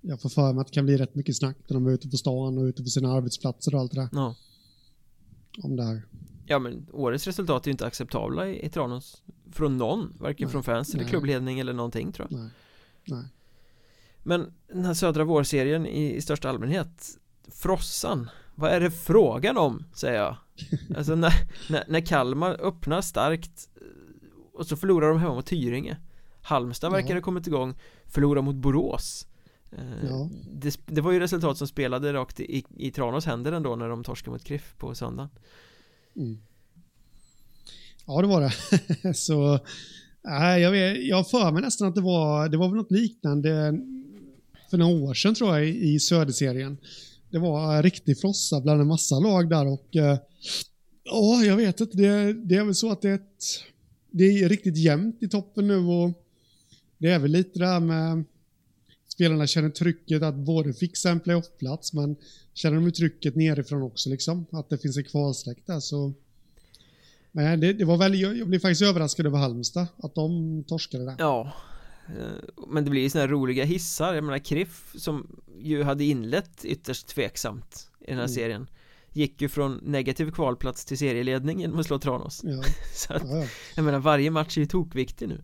jag får för mig att det kan bli rätt mycket snack när de är ute på stan och ute på sina arbetsplatser och allt det där. Ja, Om det här. ja men årets resultat är ju inte acceptabla i, i Tranås Från någon, varken Nej, från fans eller nej. klubbledning eller någonting tror jag Nej. Nej. Men den här södra vårserien i, i största allmänhet Frossan, vad är det frågan om, säger jag Alltså när, när, när Kalmar öppnar starkt eh, Och så förlorar de hemma mot Tyringe Halmstad verkar ha kommit igång Förlorar mot Borås eh, Ja. det, det var ju resultat som spelade rakt i, i Tranås händer ändå när de torskade mot Kriff på söndagen Mm. Ja, det var det. så, nej, jag, vet, jag för mig nästan att det var, det var väl något liknande för några år sedan tror jag i, i Söderserien. Det var en riktig frossa bland en massa lag där och eh, ja, jag vet inte. Det, det är väl så att det är, ett, det är riktigt jämnt i toppen nu och det är väl lite det här med spelarna känner trycket att både fixa en playoffplats men känner de ju trycket nerifrån också liksom. Att det finns en kvalsläkt där så men det, det var väl, jag jag blev faktiskt överraskad över Halmstad, att de torskade där. Ja men det blir ju här roliga hissar Jag menar Kriff som ju hade inlett ytterst tveksamt i den här Mm. serien Gick ju från negativ kvalplats till serieledning genom att slå Tranås Ja, Så att, ja, ja. jag menar varje match är ju tokviktig nu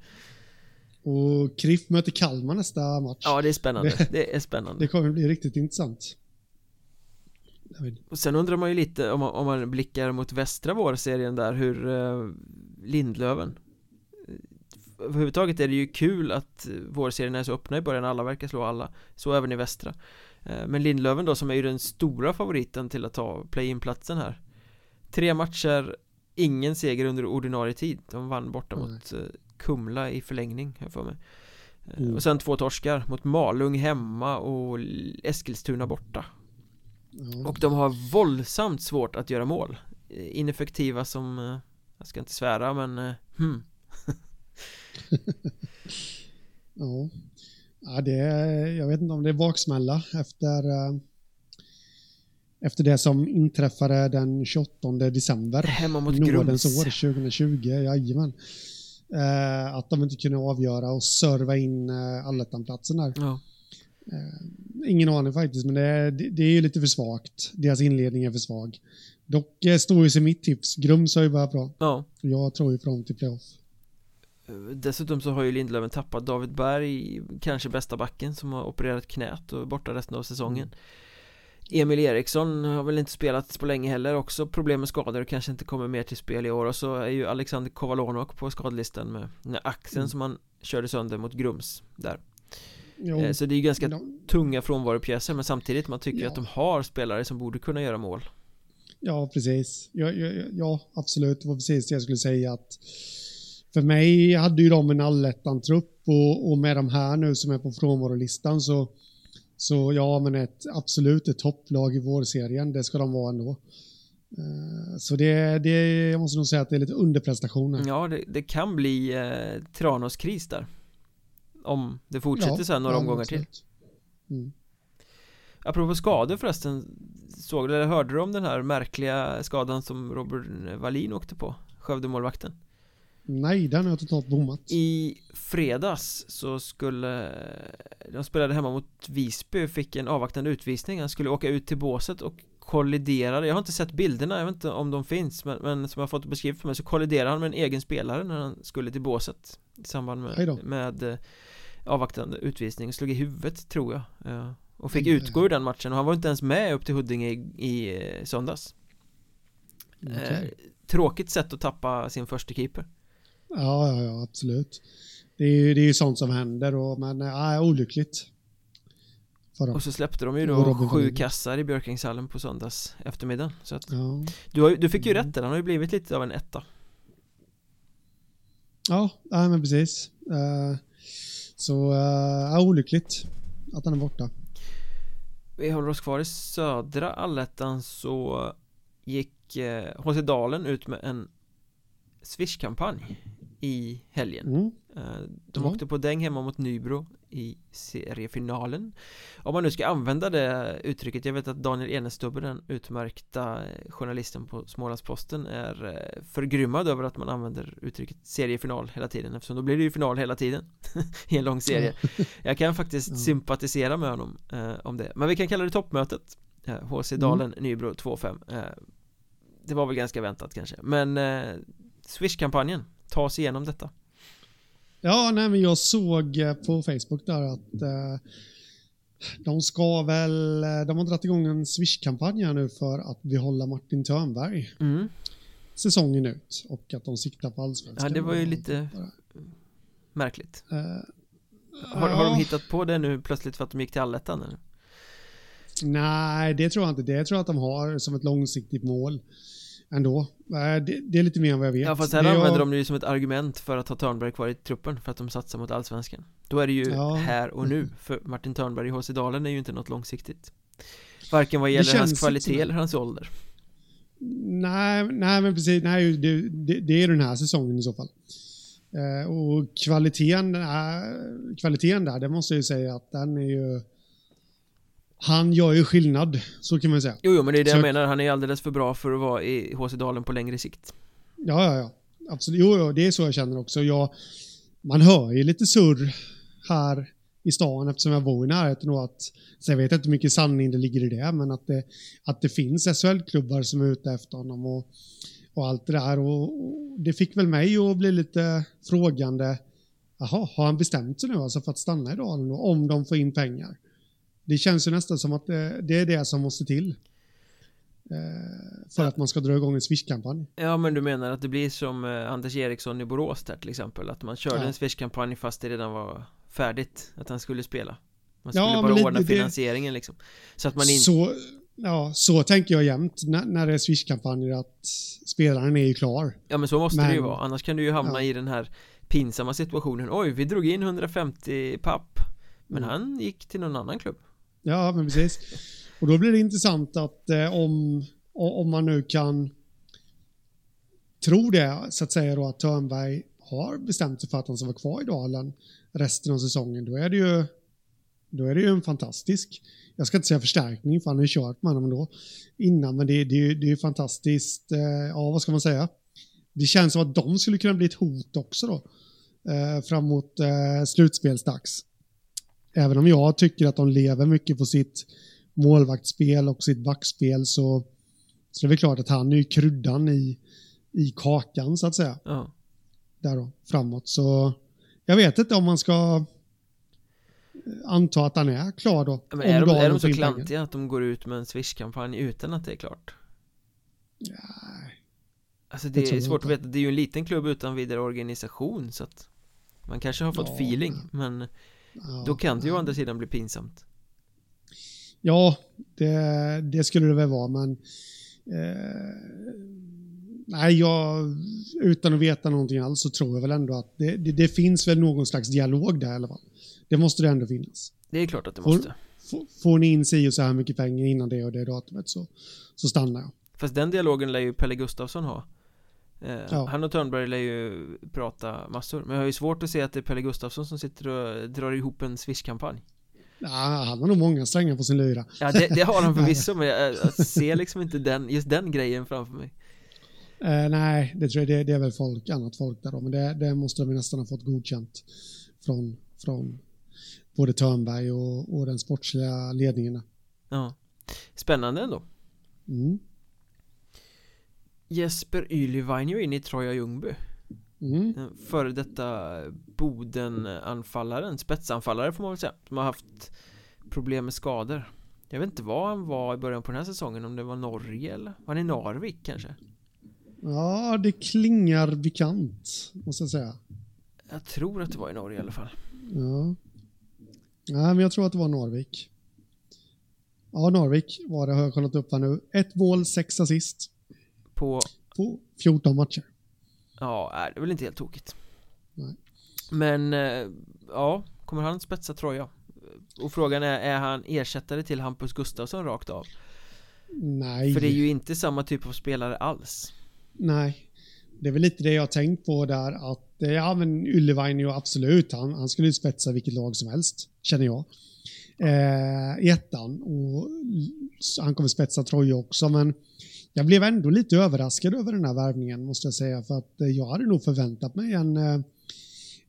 Och Kriff möter Kalmar nästa match. Ja det är spännande, det är spännande Det kommer bli riktigt intressant. Och sen undrar man ju lite om man, om man blickar mot västra vårserien där hur eh, Lindlöven eh, Överhuvudtaget är det ju kul att eh, vårserien är så öppna i början, alla verkar slå alla Så även i västra Eh, Men Lindlöven då som är ju den stora favoriten till att ta play-in-platsen här Tre matcher, ingen seger under ordinarie tid De vann borta Nej. mot eh, Kumla i förlängning, jag för mig Mm. Och sen två torskar mot Malung hemma och Eskilstuna borta Ja. och de har våldsamt svårt att göra mål Ineffektiva som, jag ska inte svära men, hmm. Ja. ja det, jag vet inte om det är baksmälla efter, eh, efter det som inträffade den 28 december. Hemma mot Nådens år 2020, jajamän. Eh, att de inte kunde avgöra och serva in eh, allettanplatsen där. Ja, Ingen aning faktiskt, men det är, det, det är ju lite för svagt. Deras inledning är för svag. Dock eh, står ju sig mitt tips. Grums har ju börjat bra. ja Jag tror ju på dem till playoff. Dessutom så har ju Lindlöven tappat David Berg, kanske bästa backen som har opererat knät och är borta resten av säsongen Emil Eriksson har väl inte spelat på länge heller, också problem med skador och kanske inte kommer mer till spel i år och så är ju Alexander Kovalonok på skadelistan med den axeln Mm. som han körde sönder mot Grums där Jo, Eh, Så det är ju ganska de, tunga frånvaropjäser men samtidigt man tycker Ja. att de har spelare som borde kunna göra mål ja, precis. Ja, ja, ja, ja, absolut. Det var precis det jag skulle säga. att För mig hade ju de en allettan-trupp och, och med de här nu som är på frånvarolistan så, så ja, men ett absolut ett topplag i vårserien. Det ska de vara ändå. Eh, Så det, det, jag måste nog säga att det är lite underprestationer. Ja, det, det kan bli eh, Tranås kris där Om det fortsätter så här några ja, omgångar till absolut. Mm. Apropå skador förresten Såg du eller hörde du om den här märkliga skadan som Robert Wallin åkte på? Skövdemålvakten Nej, den har jag totalt bommat. I fredags så skulle De spelade hemma mot Visby och fick en avvaktande utvisning. Han skulle åka ut till båset och kolliderade Jag har inte sett bilderna, jag vet inte om de finns Men, men som jag har fått beskrivet för mig så kolliderade han med en egen spelare när han skulle till båset I samband med, med eh, avvaktande utvisning. Slog i huvudet tror jag eh, Och fick utgå ur den matchen. Och han var inte ens med upp till Huddinge i, i eh, söndags. Eh, Tråkigt sätt att tappa sin första keeper Ja, ja, ja, absolut. Det är ju det är ju sånt som händer, och, men ja, olyckligt. Och så släppte de ju då sju kassar i Björkingshallen på söndags eftermiddag Så att Ja, du, har, du fick ju rätt där, han har ju blivit lite av en etta ja nej, men precis. Eh, så uh, ja, olyckligt att han är borta. Vi håller oss kvar i södra allettan så gick eh, HC Dalen ut med en Swish-kampanj i helgen. Mm. Eh, De Ja. åkte på däng hemma mot Nybro i seriefinalen. Om man nu ska använda det uttrycket Jag vet att Daniel Enestubbe, den utmärkta eh, journalisten på Smålandsposten är eh, förgrymmad över att man använder uttrycket seriefinal hela tiden Eftersom då blir det ju final hela tiden i en lång serie. Jag kan faktiskt Ja. sympatisera med honom eh, om det. Men vi kan kalla det toppmötet eh, HC Dalen, Nybro 2-5 eh, Det var väl ganska väntat kanske. Men eh, Swish-kampanjen Ta oss igenom detta Ja, nej, men jag såg eh, på Facebook där att eh, de ska väl, eh, de har dragit igång en Swish-kampanj här nu för att behålla Martin Törnberg. mm. säsongen ut och att de siktar på allsvenskan. Ja, det var ju lite märkligt. Uh, har, har de hittat på det nu plötsligt för att de gick till allettan? Eller? Nej, det tror jag inte. Det tror jag att de har som ett långsiktigt mål ändå. Det, det är lite mer än vad jag vet. Ja, fast här det använder jag... de det ju som ett argument för att ha Törnberg kvar i truppen för att de satsar mot allsvenskan. Då är det ju Ja. här och nu, för Martin Törnberg i HC Dalen är ju inte något långsiktigt. Varken vad gäller hans inte kvalitet som- eller hans ålder. Nej, nej, men precis. Nej, det, det, det är den här säsongen i så fall. Eh, och kvaliteten, är, kvaliteten där, det måste jag ju säga att den är ju... Han gör ju skillnad, så kan man säga. Jo, jo, men det är det Så- jag menar, han är alldeles för bra för att vara i HC Dalen på längre sikt. Ja, ja, ja. Absolut. Jo, jo, det är så jag känner också. Jag, man hör ju lite surr här i stan eftersom jag bor i närheten och att, så jag vet inte hur mycket sanning det ligger i det, men att det, att det finns SHL-klubbar som är ute efter honom och, och allt det där. Och, och det fick väl mig att bli lite frågande. Jaha, har han bestämt sig nu alltså för att stanna i Dalen då, om de får in pengar? Det känns ju nästan som att det, det är det som måste till. Eh, för att man ska dra igång en Swish-kampanj. Ja, men du menar att det blir som eh, Anders Eriksson i Borås där till exempel, att man körde Ja. en Swish-kampanj fast det redan var färdigt, att han skulle spela. Man Ja, skulle men bara lite ordna det- finansieringen liksom. Så att man inte... Så, ja, så tänker jag jämt när, när det är Swish-kampanjer att spelaren är ju klar. Ja men så måste det ju Men- vara, annars kan du ju hamna Ja. i den här pinsamma situationen Oj, vi drog in 150 papp Men Mm. han gick till någon annan klubb Ja, men precis. Och då blir det intressant att eh, om, om man nu kan tro det, så att säga då att Törnberg har bestämt sig för att han ska vara kvar i Dalen resten av säsongen, då är det ju då är det ju en fantastisk, jag ska inte säga förstärkning för han har ju kört med honom då innan, men det, det, är ju- det är ju fantastiskt, eh, ja vad ska man säga? Det känns som att de skulle kunna bli ett hot också då, eh, framåt eh, slutspelsdags. Även om jag tycker att de lever mycket på sitt målvaktsspel och sitt backspel så, så är det väl klart att han är ju kryddan i, i kakan så att säga. Ja, Där då, framåt. Så jag vet inte om man ska eh, anta att han är klar då. men är de, är de så pengar. klantiga att de går ut med en Swish-kampanj utan att det är klart? Nej. Alltså Det det är svårt att veta, det är ju en liten klubb utan vidare organisation så att Man kanske har fått Ja. feeling, men Ja, då kan det ju å andra sidan bli pinsamt Ja, det, det skulle det väl vara, men eh, nej, jag, utan att veta någonting alls så tror jag väl ändå att det, det, det finns väl någon slags dialog där i alla fall. Det måste det ändå finnas. Det är klart att det Får- måste Får, får ni in si och så här mycket pengar innan det och det datumet så, så stannar jag. Fast den dialogen lär ju Pelle Gustafsson ha eh, Ja. Han och Törnberg lär ju prata massor Men jag har ju svårt att se att det är Pelle Gustafsson som sitter och drar ihop en Swish-kampanj Ja, han har nog många strängar på sin lyra. Ja det, det har han förvisso men jag, jag ser liksom inte den, just den grejen framför mig Eh, nej, det tror jag det, det är väl folk, annat folk där då, men det, det måste de nästan ha fått godkänt från, från både Törnberg och, och den sportsliga ledningen. Ja Spännande ändå Mm. Jesper Ylivainio in i Troja Ljungby Mm. Den Före detta Boden-anfallaren, spetsanfallare får man väl säga Som har haft problem med skador Jag vet inte var han var i början på den här säsongen Om det var Norge eller? Var han i Narvik kanske? Ja, det klingar bekant, måste jag säga. Jag tror att det var i Norge i alla fall Ja. Nej, men jag tror att det var Norvik. Ja, Norvik var det, har jag kollat upp här nu. Ett mål, sex assist På, på 14 matcher. ja, är det är väl inte helt tokigt Nej. Men, eh, ja, kommer han spetsa Troja? Och frågan är, är han ersättare till Hampus Gustafsson rakt av? Nej. För det är ju inte samma typ av spelare alls Nej. Det är väl lite det jag har tänkt på där att, eh, ja men Yllevainen ju absolut, han, han skulle ju spetsa vilket lag som helst, känner jag. Eh, ettan och han kommer spetsa Troja också, men jag blev ändå lite överraskad över den här värvningen måste jag säga, för att eh, jag hade nog förväntat mig en, eh,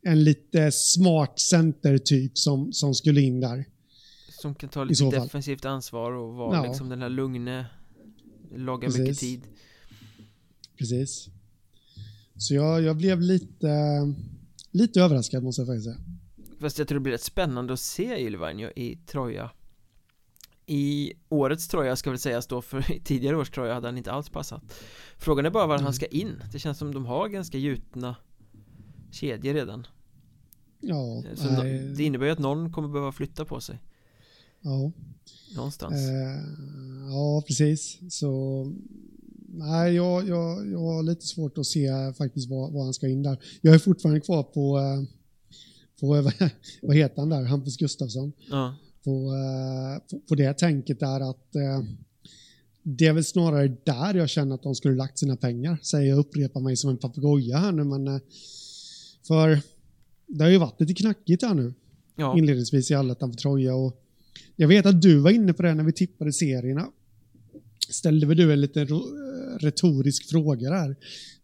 en lite smart center-typ som, som skulle in där. Som kan ta lite fall. defensivt ansvar och vara Ja. liksom den här lugne Precis. mycket tid Precis. Så jag, jag blev lite, lite överraskad måste jag faktiskt säga. Fast jag tror det blir rätt spännande att se Ylvainio i Troja I årets tröja ska väl sägas då för i tidigare års tröja hade han inte alls passat. Frågan är bara var han ska in. Det känns som de har ganska gjutna kedjor redan. Ja, Så nej, det innebär ju att någon kommer behöva flytta på sig. Ja. Någonstans. Eh, ja, precis. Så nej, jag, jag, jag har lite svårt att se faktiskt var, var han ska in där. Jag är fortfarande kvar på, eh, på vad- vad heter han där, Hampus Gustafsson. Ja, På, eh, på, på det tänket där att eh, det är väl snarare där jag känner att de skulle lagt sina pengar. Säger jag upprepar mig som en papegoja här nu, men eh, för det har ju varit lite knackigt här nu ja, inledningsvis i allettan för Troja. Och jag vet att du var inne på det när vi tippade serierna. Ställde väl du en lite ro- eh, retorisk fråga där.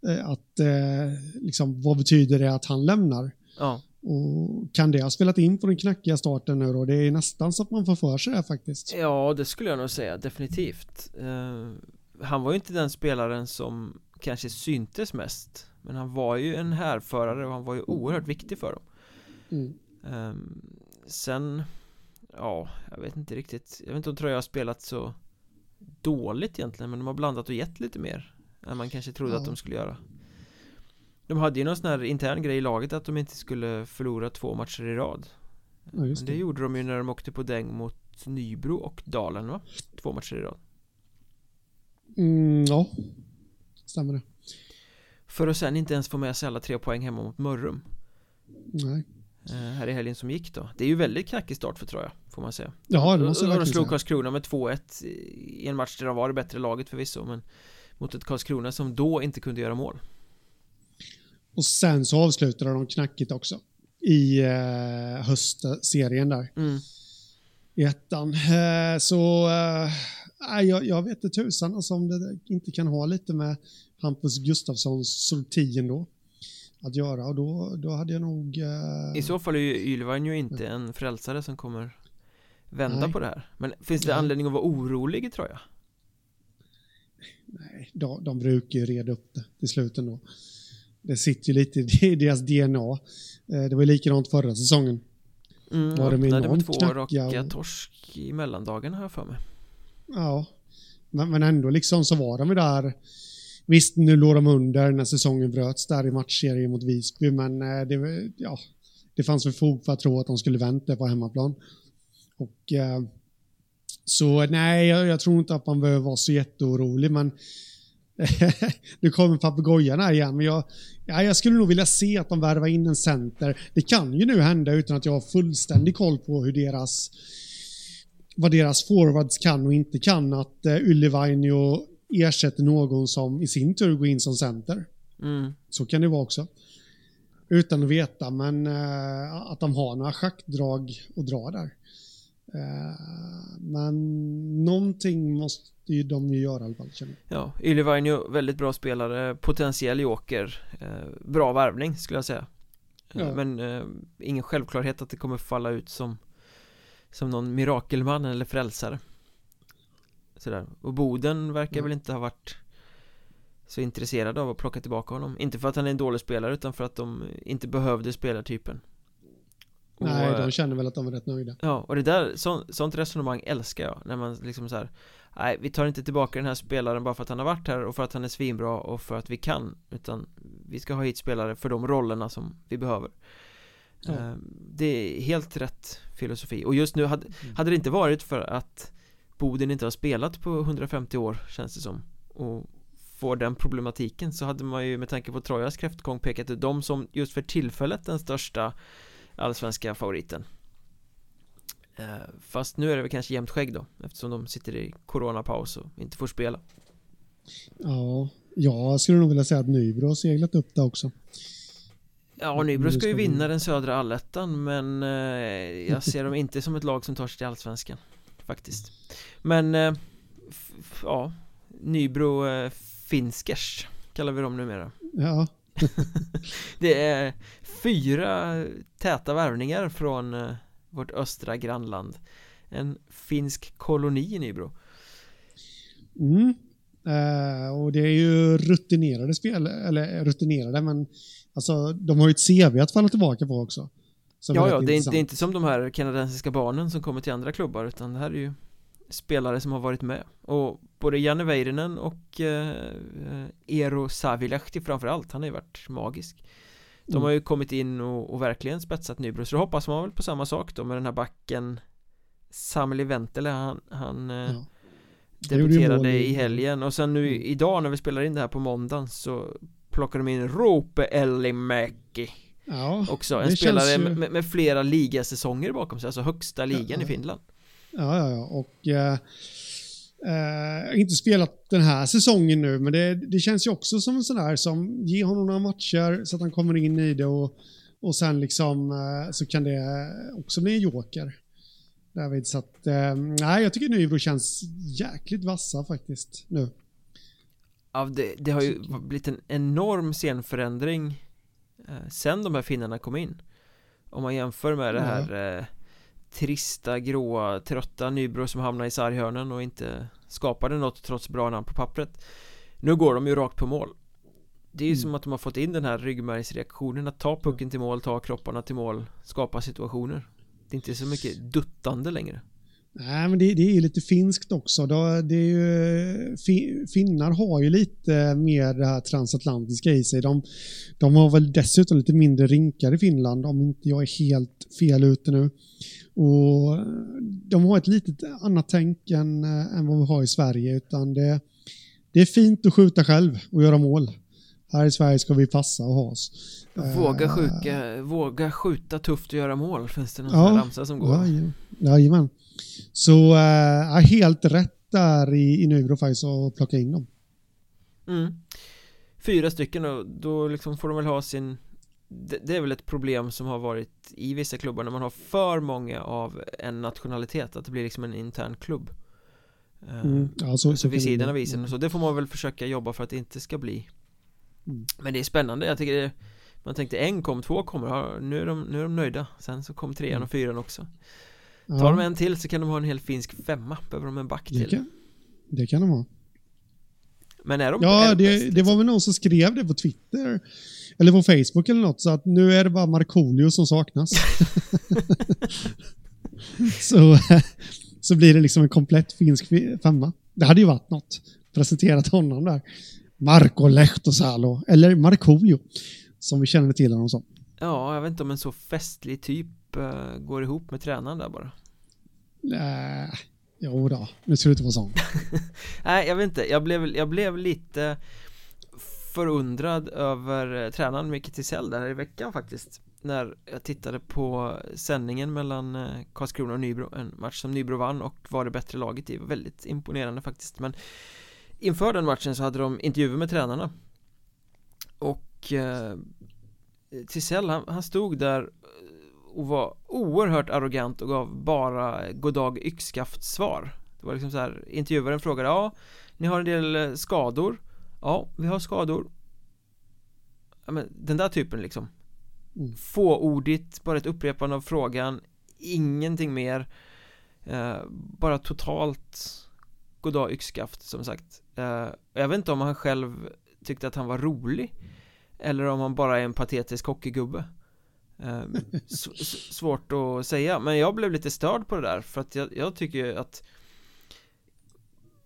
Eh, Att, eh, liksom, vad betyder det att han lämnar? ja. Och kan det ha spelat in på den knackiga starten nu då? Det är nästan så att man får för sig det faktiskt. Ja, det skulle jag nog säga, definitivt eh, Han var ju inte den spelaren som kanske syntes mest Men han var ju en härförare och han var ju oerhört viktig för dem Mm. Ehm, Sen Ja, jag vet inte riktigt Jag vet inte om Troja har spelat så Dåligt egentligen men de har blandat och gett lite mer Än man kanske trodde Ja. att de skulle göra De hade ju någon sån här intern grej i laget att de inte skulle förlora två matcher i rad Ja, det det. gjorde de ju när de åkte på däng mot Nybro och Dalen va? Två matcher i rad Mm, ja, stämmer det. För att sen inte ens få med sig alla tre poäng hemma mot Mörrum Nej. eh, Här i helgen som gick då Det är ju väldigt knackig start för Troja Får man säga Ja, det måste jag Och de verkligen slog. Karlskrona med 2-1 I en match där de var det bättre laget förvisso Men Mot ett Karlskrona som då inte kunde göra mål Och sen så avslutade de knackigt också. I eh, höstserien där. mm. i ettan. Eh, Så eh, jag, jag vet inte tusan alltså, om det inte kan ha lite med Hampus Gustafssons sorti ändå att göra. Och då, då hade jag nog... eh, I så fall är ju Ylvain ju inte en frälsare som kommer Vända Nej. på det här Men finns det Nej. anledning att vara orolig i Troja? nej, de, de brukar ju reda upp det till slut ändå. Det sitter ju lite i deras DNA. Eh, Det var ju likadant förra säsongen. Mm, Var det med öppnade med enormt två raka torsk i mellandagen jag för mig Ja, men, men ändå liksom så var de ju där. Visst, nu låg de under när säsongen bröts där i matchserien mot Visby, men eh, det, ja, det fanns väl fog för att tro att de skulle vänta på hemmaplan. Och eh, så nej, jag, jag tror inte att man behöver vara så jätteorolig, men nu kommer papegojan igen, men jag, ja, jag skulle nog vilja se att de värvar in en center. Det kan ju nu hända utan att jag har fullständig koll på hur deras vad deras forwards kan och inte kan, att uh, Yllevainio ersätter någon som i sin tur går in som center. mm. Så kan det vara också. Utan att veta, men eh, att de har några schackdrag att dra där. Eh, men någonting måste ju de ju göra i alla fall, känner. Ja, Ylvainio, väldigt bra spelare, potentiell joker eh, Bra värvning skulle jag säga Eh, Ja. Men eh, ingen självklarhet att det kommer falla ut som Som någon mirakelman eller frälsare Sådär, och Boden verkar Ja. väl inte ha varit Så intresserad av att plocka tillbaka honom Inte för att han är en dålig spelare utan för att de inte behövde spelartypen Och, Nej, eh, de känner väl att de är rätt nöjda. Ja, och det där, så, sånt resonemang älskar jag När man liksom så här Nej, vi tar inte tillbaka den här spelaren bara för att han har varit här och för att han är svinbra och för att vi kan Utan vi ska ha hit spelare för de rollerna som vi behöver. Eh, Det är helt rätt filosofi och just nu hade, Mm. hade det inte varit för att Boden inte har spelat på 150 år känns det som och får den problematiken så hade man ju med tanke på Trojas kräftgång pekat ut dem som just för tillfället den största allsvenska favoriten Fast nu är det väl kanske jämnt skägg då Eftersom de sitter i coronapaus och inte får spela. Ja, jag skulle nog vilja säga att Nybro har seglat upp det också. Ja, Nybro ska ju vi- vinna den södra allettan Men eh, jag ser dem inte som ett lag som tar sig till allsvenskan Faktiskt. Men eh, Ja Nybro eh, Finskers Kallar vi dem numera. Ja, Det är fyra täta värvningar från eh, vårt östra grannland. En finsk koloni i Nybro. Mm. Eh, och det är ju rutinerade spel, eller rutinerade, men alltså, de har ju ett CV att falla tillbaka på också. Ja, ja, det är, det är inte som de här kanadensiska barnen som kommer till andra klubbar utan det här är ju spelare som har varit med. Och både Janne Väyrynen och eh, Eero Savilahti framförallt, han har ju varit magisk De Mm. har ju kommit in och, och verkligen spetsat Nybro så då hoppas man väl på samma sak då med den här backen Sameli Ventele, han, han eh, Ja. Debuterade i- helgen och sen nu Mm. idag när vi spelar in det här på måndagen så plockar de in Rope Elimäki Ja, också, en spelare ju- med, med flera ligasäsonger bakom sig, alltså högsta ligan Ja. i Finland ja, ja, ja. Och eh, har inte spelat den här säsongen nu, men det, det känns ju också som en sån där som ger honom några matcher så att han kommer in i det och, och sen liksom eh, så kan det också bli en joker. David, så att eh, nej, jag tycker Nybro känns jäkligt vassa faktiskt nu. Ja, det, det har ju blivit en enorm scenförändring Sen de här finnarna kom in Om man jämför med det här Trista, gråa, trötta Nybro som hamnade i sarghörnen och inte skapade något trots bra namn på pappret. Nu går de ju rakt på mål. Det är ju Mm. som att de har fått in den här ryggmärgsreaktionen att ta pucken till mål, ta kropparna till mål, skapa situationer. Det är inte så mycket duttande längre Nej, men det, det är lite finskt också. Det är ju, fi, finnar har ju lite mer det här transatlantiska i sig. De, de har väl dessutom lite mindre rinkar i Finland om inte jag är helt fel ute nu. Och de har ett litet annat tänk än, än vad vi har i Sverige. Utan det, det är fint att skjuta själv och göra mål. Här i Sverige ska vi passa och ha oss. Våga, Eh, sjuka, våga skjuta tufft och göra mål Finns det någon Ja, ramsa som går? Jajamän. Jajamän. Så äh, helt rätt där i, i Nybro faktiskt att plocka in dem. Mm. Fyra stycken och då liksom får de väl ha sin det, det är väl ett problem som har varit i vissa klubbar när man har för många av en nationalitet att det blir liksom en intern klubb Eh, Mm. Ja, så, vid sidan av isen och så, det får man väl försöka jobba för att det inte ska bli Mm. Men det är spännande, jag tycker det Man tänkte en kom, två kommer, nu, är de, nu är de nöjda Sen så kom trean Mm. och fyran också Ja, Tar de en till så kan de ha en hel finsk femma Behöver de en back det till kan, det kan de ha. Men är de Ja, det, bäst, det var väl någon som skrev det på Twitter. Eller på Facebook eller något. Så att nu är det bara Markoolio som saknas. så, så blir det liksom en komplett finsk fi- femma. Det hade ju varit något. Presenterat honom där. Marko Lehtosalo. Eller Markoolio. Som vi känner till honom som. Ja, jag vet inte om en så festlig typ eh, går ihop med tränaren där bara. Äh, jo då, nu ser det ut att vara sån. Nej, jag vet inte, jag blev, jag blev lite förundrad över eh, tränaren Micke Tisell där i veckan faktiskt. När jag tittade på sändningen mellan eh, Karlskrona och Nybro En match som Nybro vann och var det bättre laget i. Väldigt imponerande faktiskt. Men Inför den matchen så hade de intervjuer med tränarna. Och eh, Tisell han, han stod där och var oerhört arrogant och gav bara goddag yxskaft svar Det var liksom så här, intervjuaren frågade ja Ni har en del eh, skador. Ja, vi har skador. Ja, men Den där typen liksom. Mm. Fåordigt, bara ett upprepande av frågan Ingenting mer. Eh, Bara totalt Goddag yxskaft som sagt. Eh, Jag vet inte om han själv tyckte att han var rolig Eller om han bara är en patetisk hockeygubbe. Eh, s- Svårt att säga Men jag blev lite störd på det där för att jag, jag tycker ju att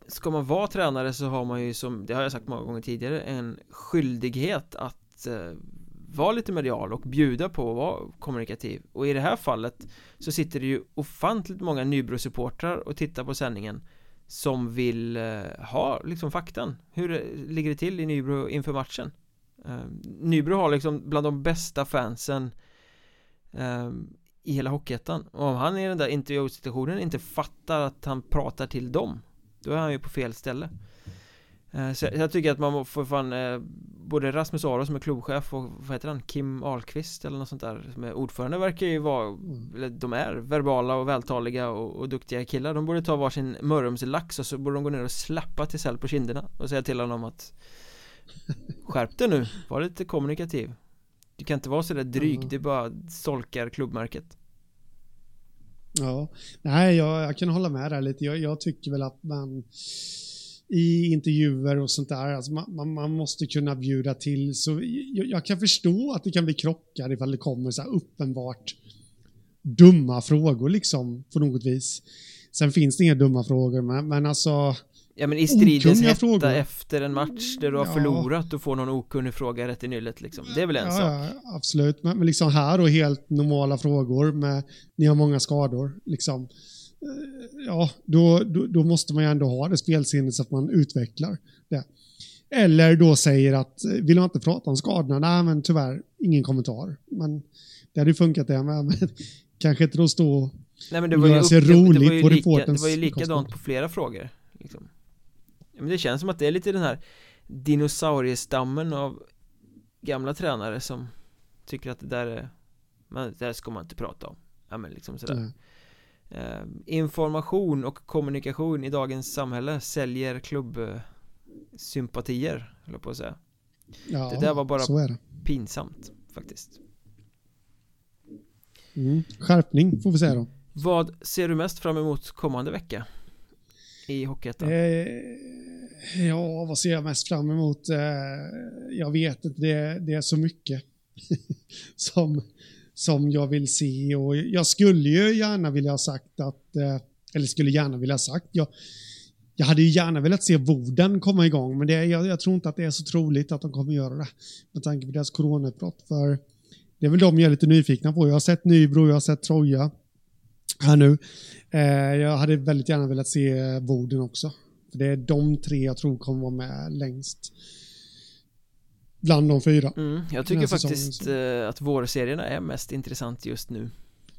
Ska man vara tränare så har man ju som, det har jag sagt många gånger tidigare, en skyldighet att eh, vara lite medial och bjuda på att vara kommunikativ. Och i det här fallet så sitter det ju ofantligt många Nybro-supportrar och tittar på sändningen som vill eh, ha liksom faktan. Hur det, ligger det till i Nybro inför matchen? eh, Ehm, Nybro har liksom bland de bästa fansen eh, i hela Hockeyettan och om han i den där intervjusituationen inte fattar att han pratar till dem då är han ju på fel ställe ehm, Så jag- tycker att man får fan eh, Både Rasmus Aro som är klubbchef och vad heter han? Kim Ahlqvist eller något sånt där som är ordförande verkar ju vara Eller de är verbala och vältaliga och, och duktiga killar De borde ta varsin Mörrumslax och så borde de gå ner och slappa Tisell på kinderna och säga till honom att Skärp dig nu, var lite kommunikativ Du kan inte vara sådär dryg, Mm. det bara solkar klubbmärket Ja, nej, jag, jag kan hålla med där lite. Jag, jag tycker väl att man i intervjuer och sånt där, alltså man, man, man måste kunna bjuda till. Så jag, jag kan förstå att det kan bli krockar ifall det kommer så här uppenbart dumma frågor liksom på något vis. Sen finns det inga dumma frågor, men, men alltså... Ja men i stridens hetta frågor. efter en match där du har Ja. förlorat och får någon okunnig fråga rätt i nyllet liksom. Det är väl en sak. Ja, absolut. Men, men liksom här då helt normala frågor med ni har många skador. Liksom, eh, ja, då, då, då måste man ju ändå ha det spelsinnet så att man utvecklar det. Eller då säger att eh, vill man inte prata om skadorna? Nej, men tyvärr ingen kommentar. Men det hade ju funkat det med. Men kanske inte då stå Nej men det var ju, göra upp, sig det, det, roligt var ju på lika, det reporterns var ju likadant på flera frågor liksom. Men Det känns som att det är lite den här dinosauriestammen av gamla tränare som tycker att det där är men det där ska man inte prata om Ja men liksom sådär Nej. eh, Information och kommunikation i dagens samhälle säljer klubbsympatier höll på att säga Ja, Det där var bara-. Pinsamt faktiskt Mm. Skärpning får vi säga då. Vad ser du mest fram emot kommande vecka? I Hockeyettan? Eh, ja, vad ser jag mest fram emot? Eh, jag vet inte, det, det är så mycket som, som jag vill se och jag skulle ju gärna vilja ha sagt att, eh, eller skulle gärna vilja ha sagt, jag, jag hade ju gärna velat se Boden komma igång, men det, jag, jag tror inte att det är så troligt att de kommer göra det med tanke på deras coronautbrott. För det är väl de jag är lite nyfikna på. Jag har sett Nybro, jag har sett Troja här nu. Eh, jag hade väldigt gärna velat se Boden också. För det är de tre jag tror kommer vara med längst. Bland de fyra. Mm, jag tycker säsongen, faktiskt så. eh, att vårserierna är mest intressant just nu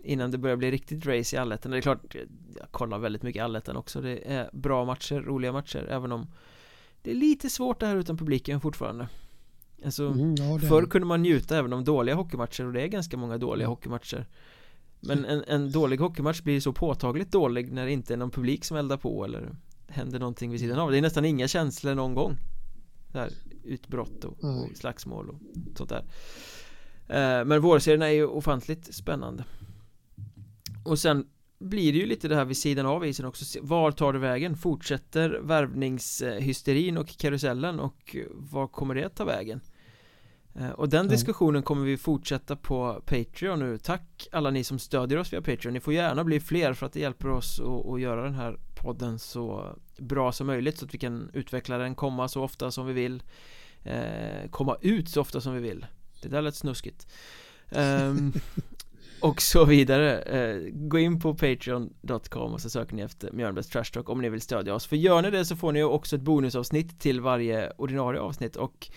Innan det börjar bli riktigt race i allettan Det är klart, eh, jag kollar väldigt mycket allettan också Det är bra matcher, roliga matcher Även om det är lite svårt det här utan publiken fortfarande Alltså, Mm, ja, förr kunde man njuta även av dåliga hockeymatcher och det är ganska många dåliga hockeymatcher Men en, en dålig hockeymatch blir så påtagligt dålig när det inte är någon publik som eldar på eller händer någonting vid sidan av Det är nästan inga känslor någon gång så här, Utbrott och, och Nej. slagsmål och sånt där Eh, Men vårserierna är ju ofantligt spännande Och sen blir det ju lite det här vid sidan av isen också Var tar det vägen? Fortsätter värvningshysterin och karusellen och var kommer det att ta vägen? Eh, Och den diskussionen kommer vi fortsätta på Patreon nu. Tack alla ni som stödjer oss via Patreon. Ni får gärna bli fler för att det hjälper oss att, göra den här podden så bra som möjligt så att vi kan utveckla den, komma så ofta som vi vill. Eh, Komma ut så ofta som vi vill. Det där lät snuskigt. Ehm, Och så vidare. Eh, Gå in på patreon.com och så söker ni efter Mjölnbergs Trash Talk om ni vill stödja oss. För gör ni det så får ni också ett bonusavsnitt till varje ordinarie avsnitt och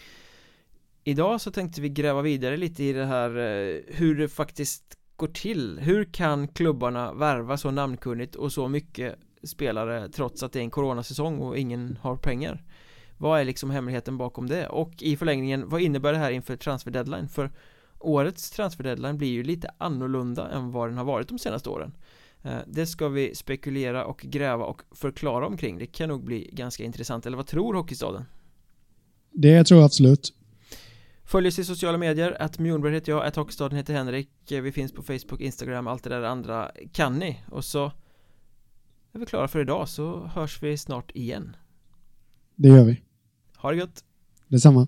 Idag så tänkte vi gräva vidare lite i det här eh, hur det faktiskt går till Hur kan klubbarna värva så namnkunnigt och så mycket spelare trots att det är en coronasäsong och ingen har pengar? Vad är liksom hemligheten bakom det? Och i förlängningen, vad innebär det här inför transfer deadline? För årets transfer deadline blir ju lite annorlunda än vad den har varit de senaste åren eh, Det ska vi spekulera och gräva och förklara omkring Det kan nog bli ganska intressant, eller vad tror Hockeystaden? Det tror jag absolut. Följ oss i sociala medier, att Mjornberg heter jag, att Hockeystaden heter Henrik Eh, Vi finns på Facebook, Instagram, allt det där andra kan ni Och så är vi klara för idag så hörs vi snart igen Det gör vi. Ha det gött! Detsamma.